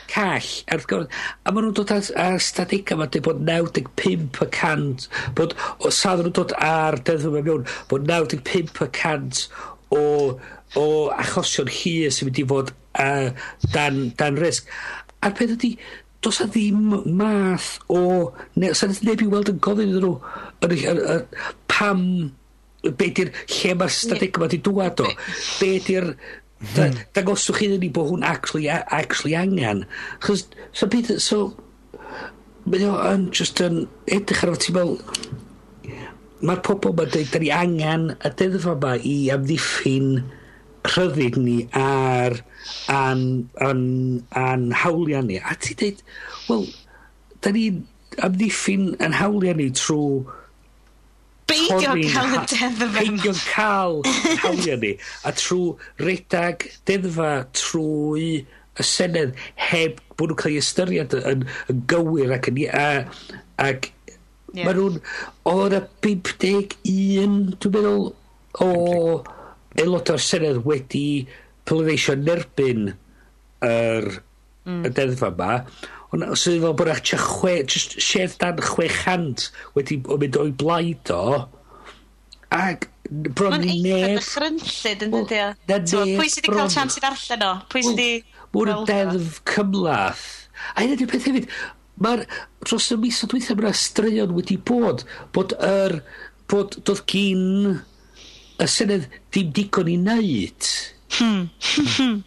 Call. A wrth gwrs, a maen nhw'n dod ar, ar stadega ma dweud bod 95% bod, o sadd nhw'n dod ar deddfwm mewn, bod 95% o, o achosion hir sy'n mynd i fod uh, dan, dan risg. A'r peth ydy, does a ddim math o... Ne, sa'n neb i weld yn gofyn iddyn nhw pam... Be di'r lle mae'r stadeg yma di dŵad o? Be di'r dangoswch iddyn ni bod hwn actually, actually angen. Chos, so byd, so, mae o yn just yn edrych arno ti fel, mae'r pobl mae'n dweud, da ni angen y deddfa yma i amddiffyn rhyddid ni ar an, an, an hawliau ni. A ti dweud, wel, da ni amddiffyn yn hawliau ni trwy Beidio cael y deddfa fe. Beidio cael hawlio ni. A trwy redag deddfa trwy y Senedd heb bod nhw'n cael ei ystyried yn, yn gywir ac yn... A, ac yeah. Mae nhw'n... Oedd yna 51, dwi'n meddwl, o aelod o'r Senedd wedi pleidleisio yn erbyn yr er, mm. y deddfa yma. Ond os ydi fel bod eich chwe just shedd dan chwe chant wedi o mynd o'i blaid o, ac bron Ma'n eitha neb... dychrynllyd yn dydi o. Na neb Pwy sydd wedi bron. cael chance i ddarllen o? Pwy sydd wedi... Mwyn yn gweld o? deddf cymlath. A hyn ydy'r peth hefyd, mae'r dros y mis o dweithio mae'r straeon wedi bod, bod yr, bod doedd gyn y senedd dim digon i wneud. Hmm.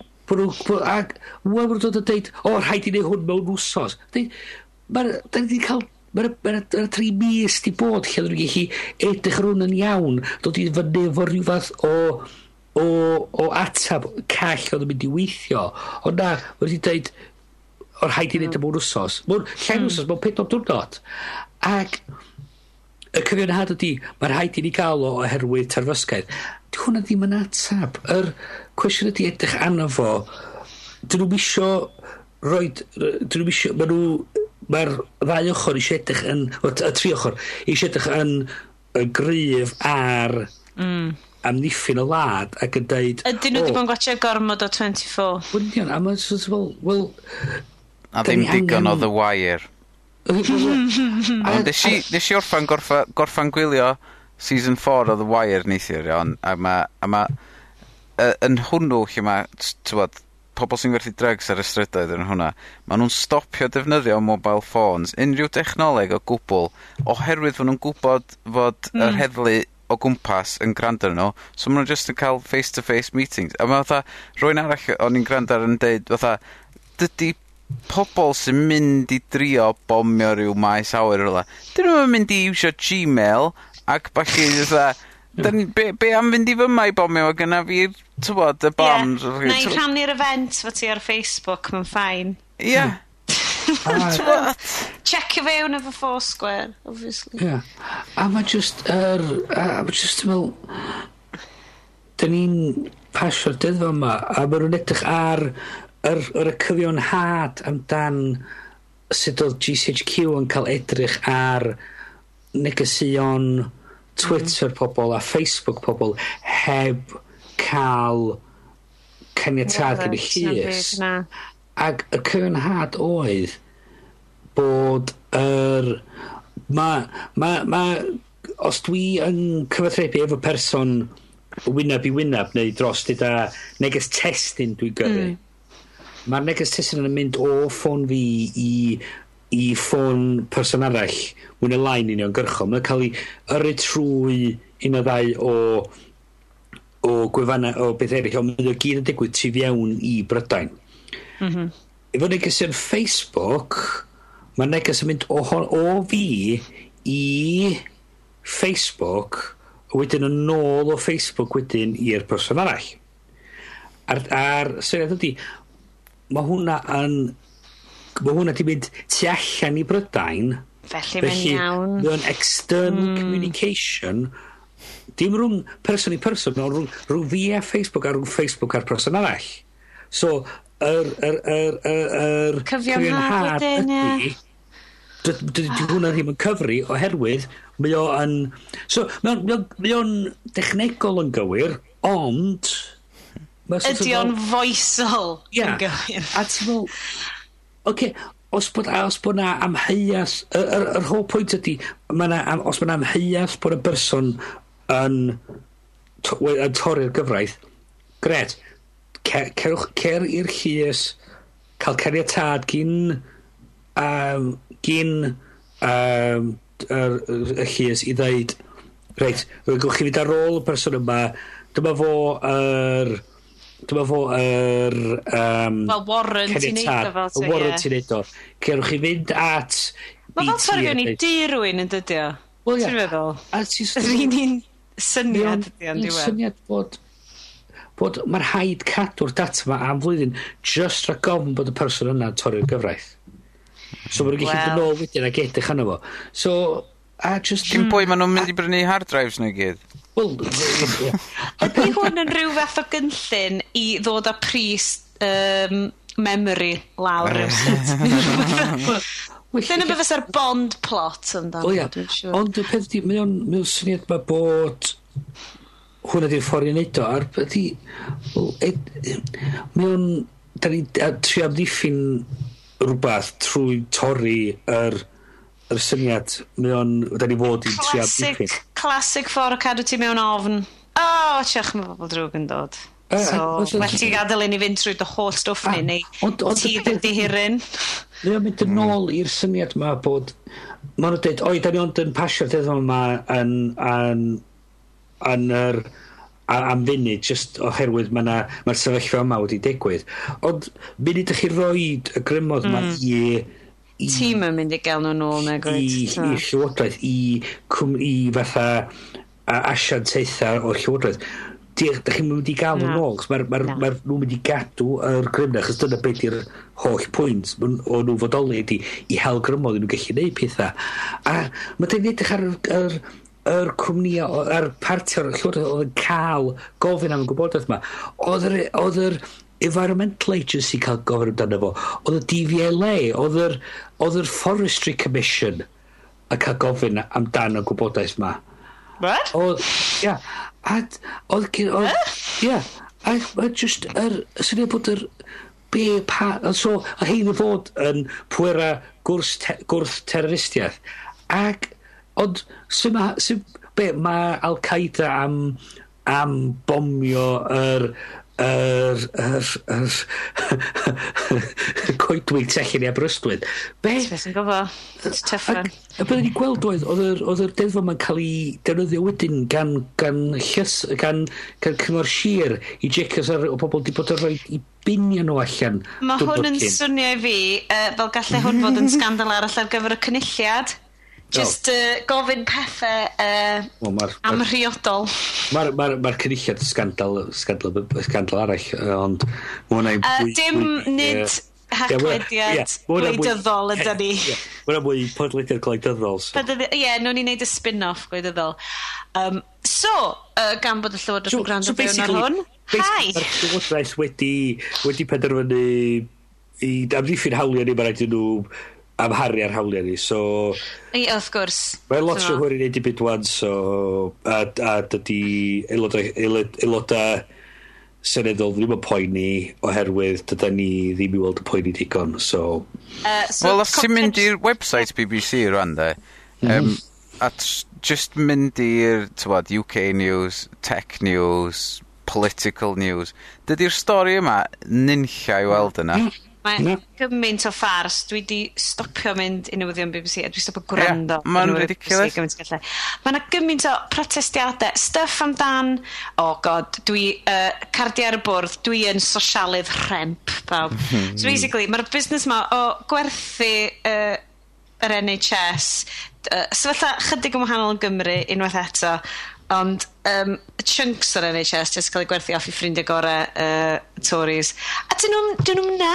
Ac wel mae'n dod a dweud, o, rhaid i wneud hwn mewn wsos. Mae'n wedi cael Mae'r ma ma tri mis di bod lle ddyn nhw'n gallu edrych ar hwn yn iawn, dod i fyny efo rhyw fath o, o, o atab call oedd yn mynd i weithio. Ond na, mae wedi dweud, o'r rhaid i wneud y hmm. mwyn wsos. Mwyn llen hmm. wsos, mwyn pedwar diwrnod. Ac y cyfiawnhad ydy, mae rhaid i ni gael o oherwydd terfysgaeth. Di hwnna ddim yn atab. Yr cwestiwn ydy edrych anna fo. Dyn nhw'n isio roed... Dyn nhw'n isio... Mae nhw... Mae'r ddau ochr eisiau edrych yn... Y tri ochr eisiau edrych yn, y gryf ar mm. amddiffyn y lad ac yn deud... Ydyn nhw wedi bod yn gwachio gormod o 24. Wynion, a mae'n... Wel, well, a ddim digon o The Wire. Ond nesh i, nesh i orffan gorffa, gorffan gwylio season 4 o The Wire neithiwr iawn, a ma, a ma uh, yn hwnnw lle ma, tywod, pobl sy'n gwerthu drugs ar y strydoedd yn hwnna, ma nhw'n stopio defnyddio mobile phones, unrhyw technoleg o gwbl, oherwydd fod nhw'n gwybod fod mm. yr heddlu o gwmpas yn gwrando nhw, so maen nhw'n just yn cael face-to-face meetings. A mae fatha, rwy'n arall o'n i'n gwrando ar yn deud, fatha, dydy pobl sy'n mynd i drio bomio rhyw maes awyr rhywle, dyn nhw'n mynd i iwsio Gmail ac falle fatha Dyn, be, be am fynd i fyma i bomio o gyna fi, tywod, y bombs? Yeah. Na i rhannu'r event fo ti ar Facebook, mae'n ffain. Ie. Yeah. Check your fewn efo Foursquare, obviously. Yeah. A mae just, er, a mae just yn dyn ni'n pasio'r dyddfa yma, a mae nhw'n edrych ar yr, yr y had amdan sut oedd GCHQ yn cael edrych ar negesion Twitter mm. pobl a Facebook pobl heb cael caniatad gen i llys. Ac y cyfiawnhad oedd bod yr... Mae... Ma, ma, os dwi yn cyfathrebu efo person wyneb i wyneb neu dros dyda neges testyn dwi'n gyrru mm Mae'r neges testyn yn mynd o ffôn fi i i ffôn person arall mwyn y lain union gyrchol. Mae'n cael ei yrru trwy un o ddau o o gwefanna o beth eraill, ond mae'n gyd yn digwydd tu fiewn i Brydain. Mm -hmm. Efo neges yn Facebook, mae neges yn mynd o, o fi i Facebook, a wedyn yn ôl o Facebook wedyn i'r person arall. A'r, ar syniad ydy, mae hwnna yn... Mae hwnna di mynd tu allan i Brydain. Felly, Felly mae'n iawn. Mae'n external mm. communication. Dim rhwng person i person, ond rhwng, rhwng fi a Facebook a rhwng Facebook a'r person arall. So, yr... Er, er, er, er, er, Cyfiawnhad wedyn, ie. Dydy hwnna ddim yn cyfri oherwydd mae o'n... So, mae o'n dechnegol yn gywir, ond Ydy o'n foesol? Ie. A ti'n fel... Oce, os bod, os bod na amheuas... Yr, yr, yr whole point ydy, ma na, os bod na amheuas bod y berson yn, to, yn torri'r gyfraith, gred, cer, cerwch cer i'r llys, cael cariatad gyn, um, gyn um, yr, y llys i ddeud, reit, gwych chi fynd ar ôl y person yma, dyma fo yr... Er, dyma fo yr... Um, Fel warrant i neud o fel ti, Warrant i neud o. Cerwch chi fynd at... Mae fel ffordd fewn i dirwyn yn dydi o. Wel ia. Ti'n meddwl? A ti'n syniad... Yr un un syniad ydi o'n diwedd. syniad bod bod mae'r haid cadw'r data yma am flwyddyn just rhaid gofyn bod y person yna'n torri'r gyfraith. So mae'n gallu well. dod yn wedyn ac edrych arno fo. So A just... Dim pwy maen nhw'n mynd i brynu hard drives nhw i gyd? Wel, Ydy hwn yn rhyw fath o gynllun i ddod â pris um, memory lawr rhywbeth? Dyna beth fysa'r bond plot amdano. O ia, ond y peth di, mae o'n syniad mae bod hwnna di'r ffordd i wneud o, a'r peth di, mae o'n, da ni'n trio amddiffyn rhywbeth trwy torri yr er yr syniad, mae o'n, da ni fod i'n trio dipyn. Classic ffordd o cadw ti mewn ofn. O, oh, tiach mae bobl drwg yn dod. Uh, so, e, e, well ti gadael i ni fynd trwy dy holl stwff ni, ah, neu ti ddim di hirin. Mae o'n mynd yn hmm. ôl i'r syniad ma bod, Mae nhw'n dweud, oi, da ni ond yn pasio'r teddol yma yn, yn, yn, yr, am funud, just oherwydd mae'r ma, na, ma sefyllfa yma wedi digwydd. Ond, munud ydych chi roed y grymodd mm. i i... Tîm yn mynd i gael nhw'n ôl neu gwyt. I, so. i llywodraeth, i, cwm, i fatha asiantaethau o'r llywodraeth. Da chi'n mynd i gael nhw'n ôl, mae'r ma, ma, ma nhw'n mynd i gadw yr grymna, chos dyna beth i'r holl pwynt o nhw fodoli ydi i hel grymodd nhw'n gallu gwneud pethau. A mae dyn edrych ar, yr yr cwmni a'r parti o'r llwyr oedd yn cael gofyn am y gwybodaeth yma, oedd yr, environmental agency cael gofyn amdano fo, oedd y DVLA, oedd yr, Forestry Commission a cael gofyn amdano gwybodaeth ma. What? Oedd, ia, yeah, oedd, oedd, ia, yeah, a just, yr, er, syniad bod yr, be, pa, so, a heiddi fod yn pwera gwrs, te, gwrth terroristiaeth, ac, ond, sy'n ma, sy'n, be, mae Al-Qaeda am, am bomio yr, er, yr, yr, yr coedwig tellyn i Aberystwyth. Be? Ti'n gofo, ti'n teffan. A byddwn ni'n gweld oedd, oedd yr deddfa ma'n cael ei defnyddio wedyn gan, gan, llys, gan, gan cyngor sir i jecus ar o bobl di bod yn rhoi i binio nhw allan. Mae hwn yn swnio i fi, uh, fel gallai hwn fod yn scandal arall ar gyfer y cynulliad. Just uh, gofyn pethau uh, well, mar, ma amrhiodol. Mae'r ma ma, ma cynulliad scandal, scandal, scandal arall, ond mae hwnna'n... Uh, dim nid uh, haclediad gwleidyddol ydy ni. Mae hwnna mwy podlediad gwleidyddol. Ie, nhw'n i wneud y spin-off gwleidyddol. Um, so, uh, gan bod y llywodraeth yn gwrando fewn ar hwn, hi! Mae'r llywodraeth wedi, wedi penderfynu i amddiffyn hawliau ni, mae'n rhaid i nhw amharu ar hawliau ni, so... I, wrth gwrs. Mae lot o hwyr i wneud i byd wan, so... A, a dydy aelodau, aelodau senedol ddim yn poeni oherwydd dyda ni ddim i weld y poeni digon, so... Uh, so Wel, os ti'n mynd i'r website BBC rwan, de, mhm. um, mm -hmm. a just mynd i'r UK News, Tech News, Political News, dydy'r stori yma nynlla i weld yna. Mm. Mae no. gymaint o ffars, dwi di stopio mynd i newyddion BBC a dwi stopio gwrando yeah, mae'n ridiculous mae yna gymaint o protestiadau stuff amdan. Oh god, dwi uh, cardi ar y bwrdd dwi yn sosialydd rhemp pawb. so hmm. basically, mae'r busnes ma o gwerthu uh, yr NHS uh, sefyllfa chydig yn wahanol yn Gymru unwaith eto ond um, chunks o'r NHS jyst cael ei gwerthu off i ffrindiau gorau uh, Tories. A dyn nhw'n na?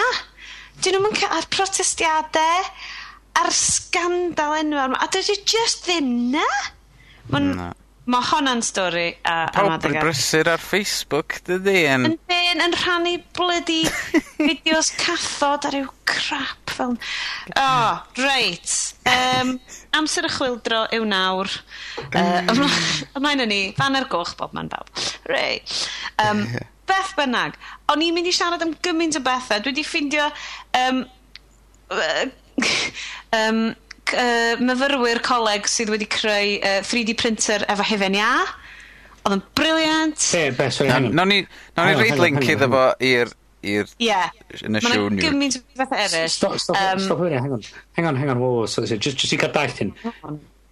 dyn nhw'n cael, a'r protestiadau, a'r scandal enwau yma, a dydy just ddim na. Mae'n... No. Mae honna'n stori a Pawb yn brysur ar Facebook, dydy? Yn yn, yn, rhannu blydi fideos cathod ar yw crap fel... Oh, reit. Um, amser y chwildro yw nawr. Uh, ymlaen yn ni, fan yr goch bob man bawb. Reit. Um, beth bynnag. O'n i'n mynd i siarad am gymaint o bethau. Dwi wedi ffeindio um, um, uh, myfyrwyr coleg sydd wedi creu uh, 3D printer efo hefen ia. Oedd yn briliant. Be, be, sorry, Nawn no, nawn ni reid link iddo fo i'r i'r yeah. yn y siw niw. Mae'n gymaint o beth eraill. Stop, stop, um, stop hynny, hang on. Hang on, hang on, whoa, so, so, just, just i gael daith hyn.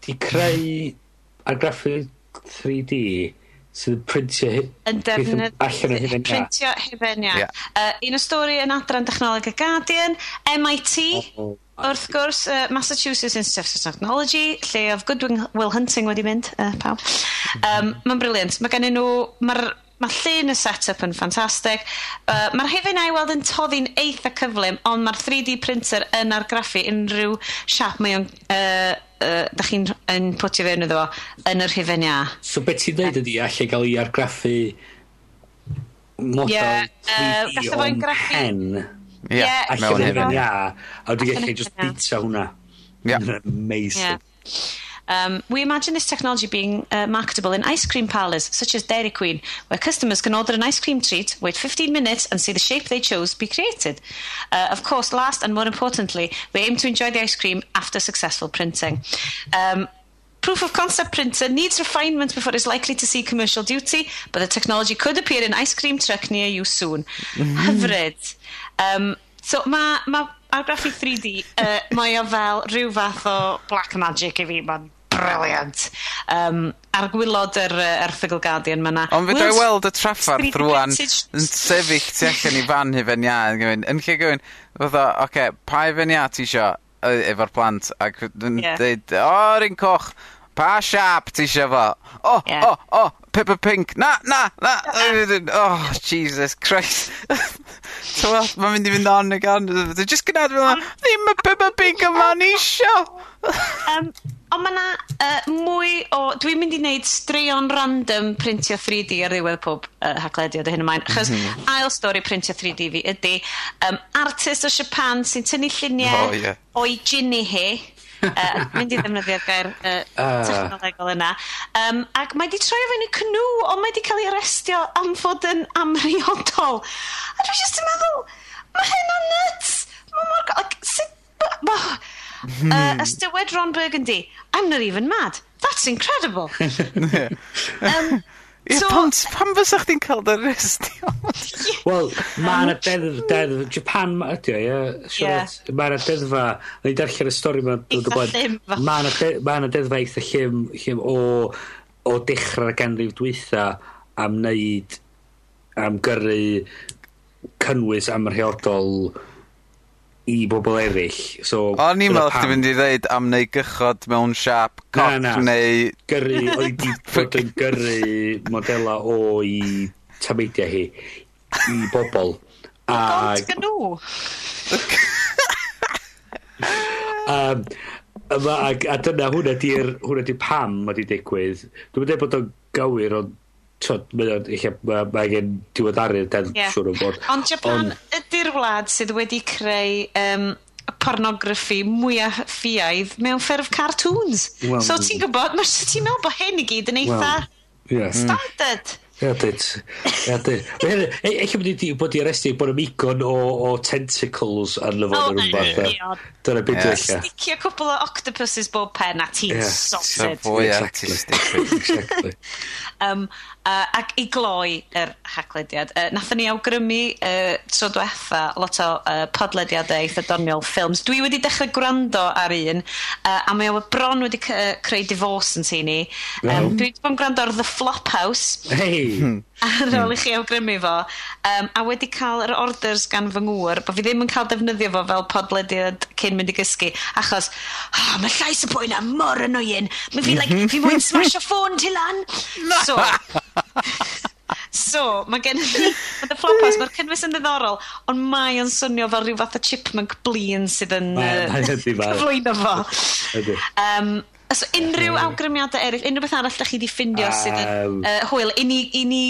Di creu argraffu 3D sydd yn printio yn defnydd allan o hufen. Printio hufen ia. Yeah. Uh, un o stori yn adran dechnoleg y Guardian, MIT, oh, oh. wrth gwrs, uh, Massachusetts Institute of Technology, lle of Goodwill Hunting wedi mynd, uh, pawb. Um, Mae'n briliant. Mae gen nhw, mae'r Mae llun y set-up yn ffantastig. Uh, mae'r hefyd ei weld yn toddi'n eitha cyflym, ond mae'r 3D printer yn argraffu unrhyw siap mae o'n uh, uh, da chi'n yn pwtio fewn iddo fo yn yr rhifen ia. So beth ti'n dweud ydi allai gael ei argraffu model yeah, 3D uh, o'n pen Ie, yeah, allan yn ia. A wedi gallu just bita hwnna. Yeah. Amazing. Yeah. Um, we imagine this technology being uh, marketable in ice cream parlors, such as Dairy Queen, where customers can order an ice cream treat, wait 15 minutes, and see the shape they chose be created. Uh, of course, last and more importantly, we aim to enjoy the ice cream after successful printing. Um, proof of concept printer needs refinement before it's likely to see commercial duty, but the technology could appear in ice cream truck near you soon. Mm. Hyfryd. Um, so mae ma argraffu 3D, uh, mae o fel rhyw fath o black magic i fi, brilliant. Um, ar gwylod yr er, erthygl Guardian mae yna... Ond fedra i weld y traffarth rwan yn sefyll tu allan i fan hufen iau yn yn lle gwyn, fatha, oce, okay, pa hufen iau ti isio efo'r plant ac yn yeah. dweud, o, oh, rin coch, pa siap ti isio fo? O, o, o, Peppa Pink, na, na, na, oh, Jesus Christ. Tywa, mae'n mynd i fynd on ag on, dwi'n just gynad fel, ddim y Peppa Pink yma ni isio. um, Ond mae yna uh, mwy o... Dwi'n mynd i wneud straeon random printio 3D ar ddiwedd pob uh, haglediad o hyn ymlaen. Chos mm -hmm. ail stori printio 3D fi ydy um, artist o Japan sy'n tynnu lluniau oh, yeah. o'i ginny hi. uh, mynd i ddefnyddio'r gair uh, technolegol yna. Um, ac mae di troi o fewn i cnw, ond mae di cael ei arestio am fod yn amriodol. A dwi'n just yn meddwl, mae hyn o nuts! Mae mor... Like, sut... Hmm. Uh, a Ron Burgundy, I'm not even mad. That's incredible. um, Ie, so, pan, pan fysa chdi'n cael dy arestio? Wel, mae yna deddf, deddf, Japan ydy o, ie, yeah. mae yna deddfa, na i darllen y stori ma'n dod o blaen. Mae yna deddfa eitha llym, llym o, o dechrau'r ganrif dwytha am wneud, am gyrru cynnwys am rheodol i bobl eraill. So, O'n i'n meddwl chdi fynd i ddeud am neu gychod mewn siap cop na, na. neu... Gyrru, oedd i bod yn gyrru modela o i tameidia hi i bobl. A... Ond nhw! um, a, a, a dyna hwnna di'r hwnna di pam ma di digwydd. Dwi'n meddwl bod o'n gywir, ond t'od, mae o'n, eich ma, mae angen diweddaru'r den yeah. siwr o bod. Ond Japan On... ydy'r wlad sydd wedi creu um, pornograffi mwyaf ffiaidd mewn ffurf cartoons. Well, so ti'n gwybod, mae ti'n meddwl bod hyn i gyd yn eitha well, yeah. Mm. standard. Ie, dyd. Ia, dyd. Eich bod i bod i arresti bod yn migon o, o tentacles yn lyfod yn rhywbeth. Dyna beth dwi'n eich. Sticio cwpl o octopuses bob pen a ti'n sorted. Fwy artistic. Exactly. um, Uh, ac i gloi yr haglediad, uh, nathon ni awgrymu uh, tro diwetha lot o uh, podlediadau eitha doniol ffilms. Dwi wedi dechrau gwrando ar un, uh, a mae o bron wedi creu divorce yn tu ni. Um, wow. Dwi wedi bod yn gwrando ar The Flophouse. Hei! Hmm ar ôl i chi awgrymu fo, um, a wedi cael yr orders gan fy ngŵr, bod fi ddim yn cael defnyddio fo fel podlediad cyn mynd i gysgu, achos, oh, mae llais y boi na mor yn oen, mae fi, like, fi mwyn smash o ffôn ti lan. So, So, mae gen i... Mae the flopos, mae'r cynnwys yn ddiddorol, ond mae o'n swnio fel rhyw fath o chipmunk blin sydd yn uh, cyflwyno fo. um, Os unrhyw awgrymiadau eraill, unrhyw beth arall da chi wedi ffindio um, sydd yn uh, hwyl, i ni, i ni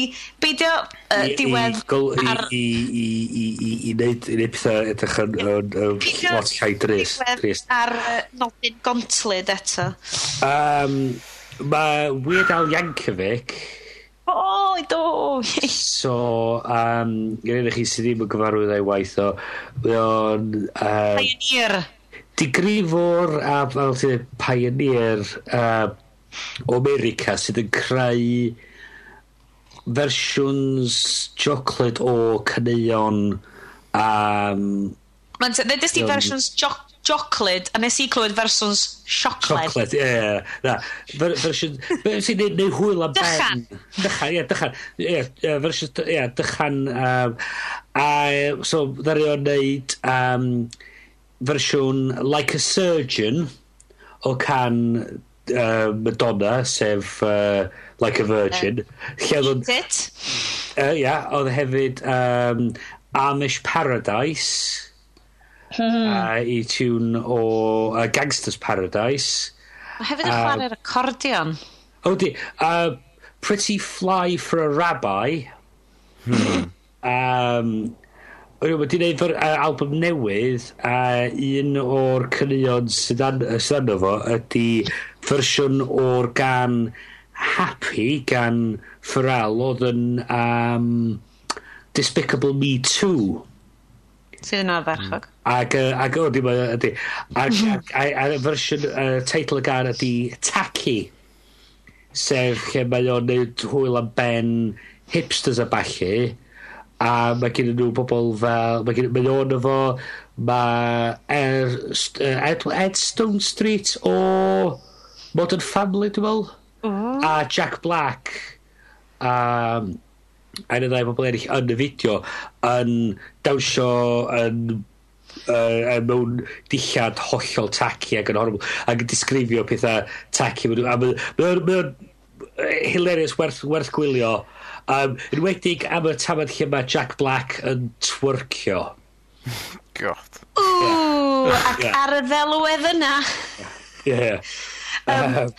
beidio uh, i, diwedd i, gol, ar... I, i, i, i, i, neud, i neud pethau edrych yn, yn, yn, yn lot llai drist. drist. ar uh, nodyn gontlid eto. Um, mae Weird Al Yankovic... O, do! so, um, gen i chi sydd ddim yn gyfarwydd ei waith o, mae o'n... Um, Pioneer! digrifwr a fel ti'n pioneer uh, o America sydd yn creu fersiwns chocolate o caneuon um, Mae'n dysdi fersiwns chocolate a nes i clywed fersiwns siocled. Chocolate, ie. Yeah, na, fersiwn... Be sy'n neud neu hwyl am ben? Dychan. ie, dychan. Ie, fersiwn... Ie, dychan. Um, a, so, ddari o'n neud... Um, fersiwn Like a Surgeon o can uh, Madonna, sef uh, Like a Virgin. Uh, Eat It. Ia, uh, yeah, oedd hefyd um, Amish Paradise uh, i tune o uh, Gangsters Paradise. Mae hefyd yn uh, chwarae'r acordion. O di, uh, Pretty Fly for a Rabbi. Um, Wel, mae di wneud album newydd a un o'r cynnion sydd yno fo ydy fersiwn o'r gan Happy gan Pharrell oedd yn um, Despicable Me 2. Sydd yn ferchog. Mm. Ac, ac o, dim ydy. Ac, a'r fersiwn, uh, teitl y gan ydy Tacky. Sef lle mae o'n neud hwyl am ben hipsters a balli a mae gen nhw bobl fel mae gen mae o efo mae er st- yy Ed Ed Stone Street o Modern Family dwi'n me'wl. A Jack Black a yym a un ddau bobl eryll yn y fideo yn dawnsio yn uh, yn er mewn dillad hollol tacky ac yn horrible ac yn disgrifio pethau tacky. A mae mae o'n mae o'n hilarious werth werth gwylio. Um, yn wedig am y tamad lle mae Jack Black yn twyrcio. God. Ww, yeah. ac yeah. ar y ddelwedd yna. Yeah. um, um, uh-huh.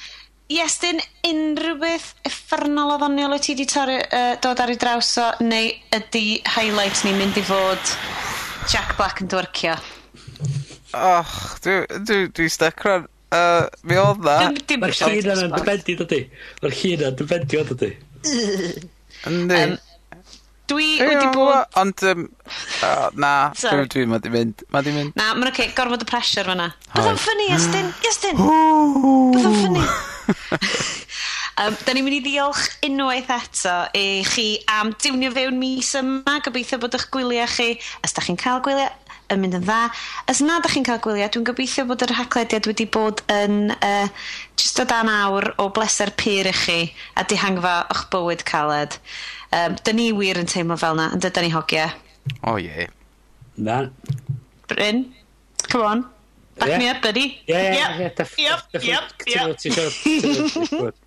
yes, dyn unrhyw beth effernol o ddoniol wyt ti wedi torri, uh, dod ar ei draws o, neu ydy highlight ni'n mynd i fod Jack Black yn dwyrcio? Och, dwi, dwi, dwi stuck rhan. Uh, mi oedd na. Mae'r llun yna'n dyfendio, dydy. Mae'r llun yna'n dyfendio, dydy. Yndi. Yym. Dwi wedi bod... Ond um, uh, na dwi dwi ma 'di mynd ma 'di mynd. Na ma'n oce okay, gormod y pressure fan 'na. Odd o'n ffynnu, Estyn. Iestyn. Bydd o'n ffynnu. Um, da ni'n mynd i ddiolch unwaith eto i chi am diwnio fewn mis yma gobeithio bod eich gwyliau chi os da chi'n cael gwyliau, yn mynd yn dda. Os na da chi'n cael gwyliau, dwi'n gobeithio bod yr haglediad wedi bod yn uh, just o dan awr o bleser pyr i chi a dihangfa o'ch bywyd caled. Um, da ni wir yn teimlo fel na, yn dydyn ni hogiau. O oh, ie. Na. Bryn, come on. Back yeah. me up, buddy. Yeah, yeah, yep. yeah. Yep, yep, yep. yep.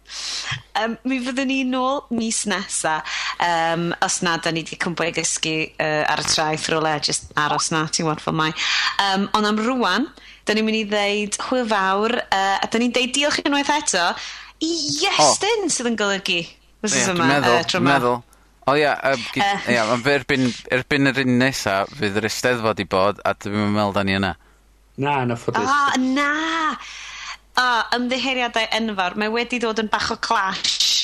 um, mi fyddwn ni nôl mis nesa um, os na, da ni wedi cwmpo i gysgu uh, ar y traeth rhywle, just aros na, ti'n gwybod fel mai. Um, ond am rwan, da ni'n mynd i ddeud hwyl fawr, uh, a da ni'n deud diolch unwaith eto i Iestyn oh. sydd yn golygu. Yeah, dwi'n meddwl, uh, dwi'n meddwl. O ia, ia, erbyn, erbyn yr un nesa, fydd yr Eisteddfod i bod, a dwi'n meddwl da ni yna. Na, na ffodus. O, na! O, ymddiheriadau enfawr. Mae wedi dod yn bach o clash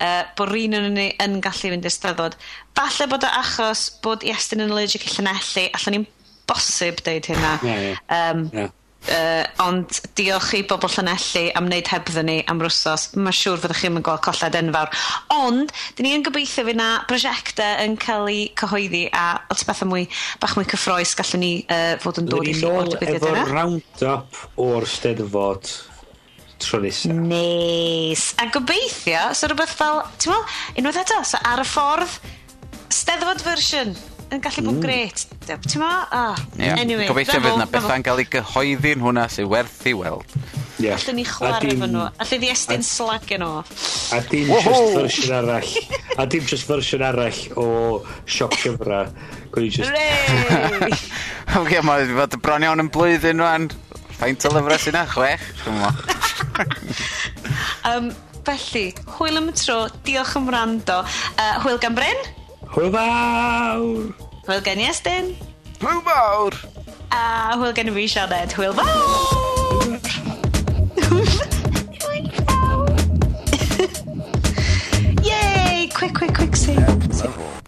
uh, bod rhan o'n ni yn gallu fynd i'r steddfod. Falle bod y achos bod Iestyn yn allergic i llanelli, allan ni'n bosib deud hynna. Yeah, yeah. Um, yeah. Uh, ond diolch i bobl llanelli am wneud hebddyn ni am rwsos. Mae'n siŵr fyddwch chi'n gweld colled enfawr. Ond, dyn ni yn gobeithio fi na brosiectau yn cael eu cyhoeddi a oes beth mwy, bach mwy cyffroes gallwn ni uh, fod yn dod i chi o'r digwyddiad yna. Efo round-up o'r steddfod tro nesa. Nes. A gobeithio, so rhywbeth fel, ti'n meddwl, unwaith eto, so ar y ffordd, steddfod version yn gallu bod mm. gret. Ti'n meddwl, Oh. Yeah. Anyway, Gobeithio fydd na bethau'n cael ei gyhoeddi'n hwnna sy'n werth i weld. Yeah. Allwn ni chwarae efo nhw. Allwn ni estyn slag yn o. A dim just fersiwn arall. a dim just fersiwn arall o siop gyfra. Gwni just... Rei! Oce, mae fod bron iawn yn blwyddyn rwan. Faint o lyfrau sy'n na? Chwech? Dwi'n um, felly, hwyl am y tro, diolch am rando. Uh, hwyl gan Bryn. Hwyl fawr. Hwyl gen i Estyn. Hwyl fawr. A hwyl gen i fi Sianed. Hwyl fawr. Yay, quick, quick, quick, see. Yeah,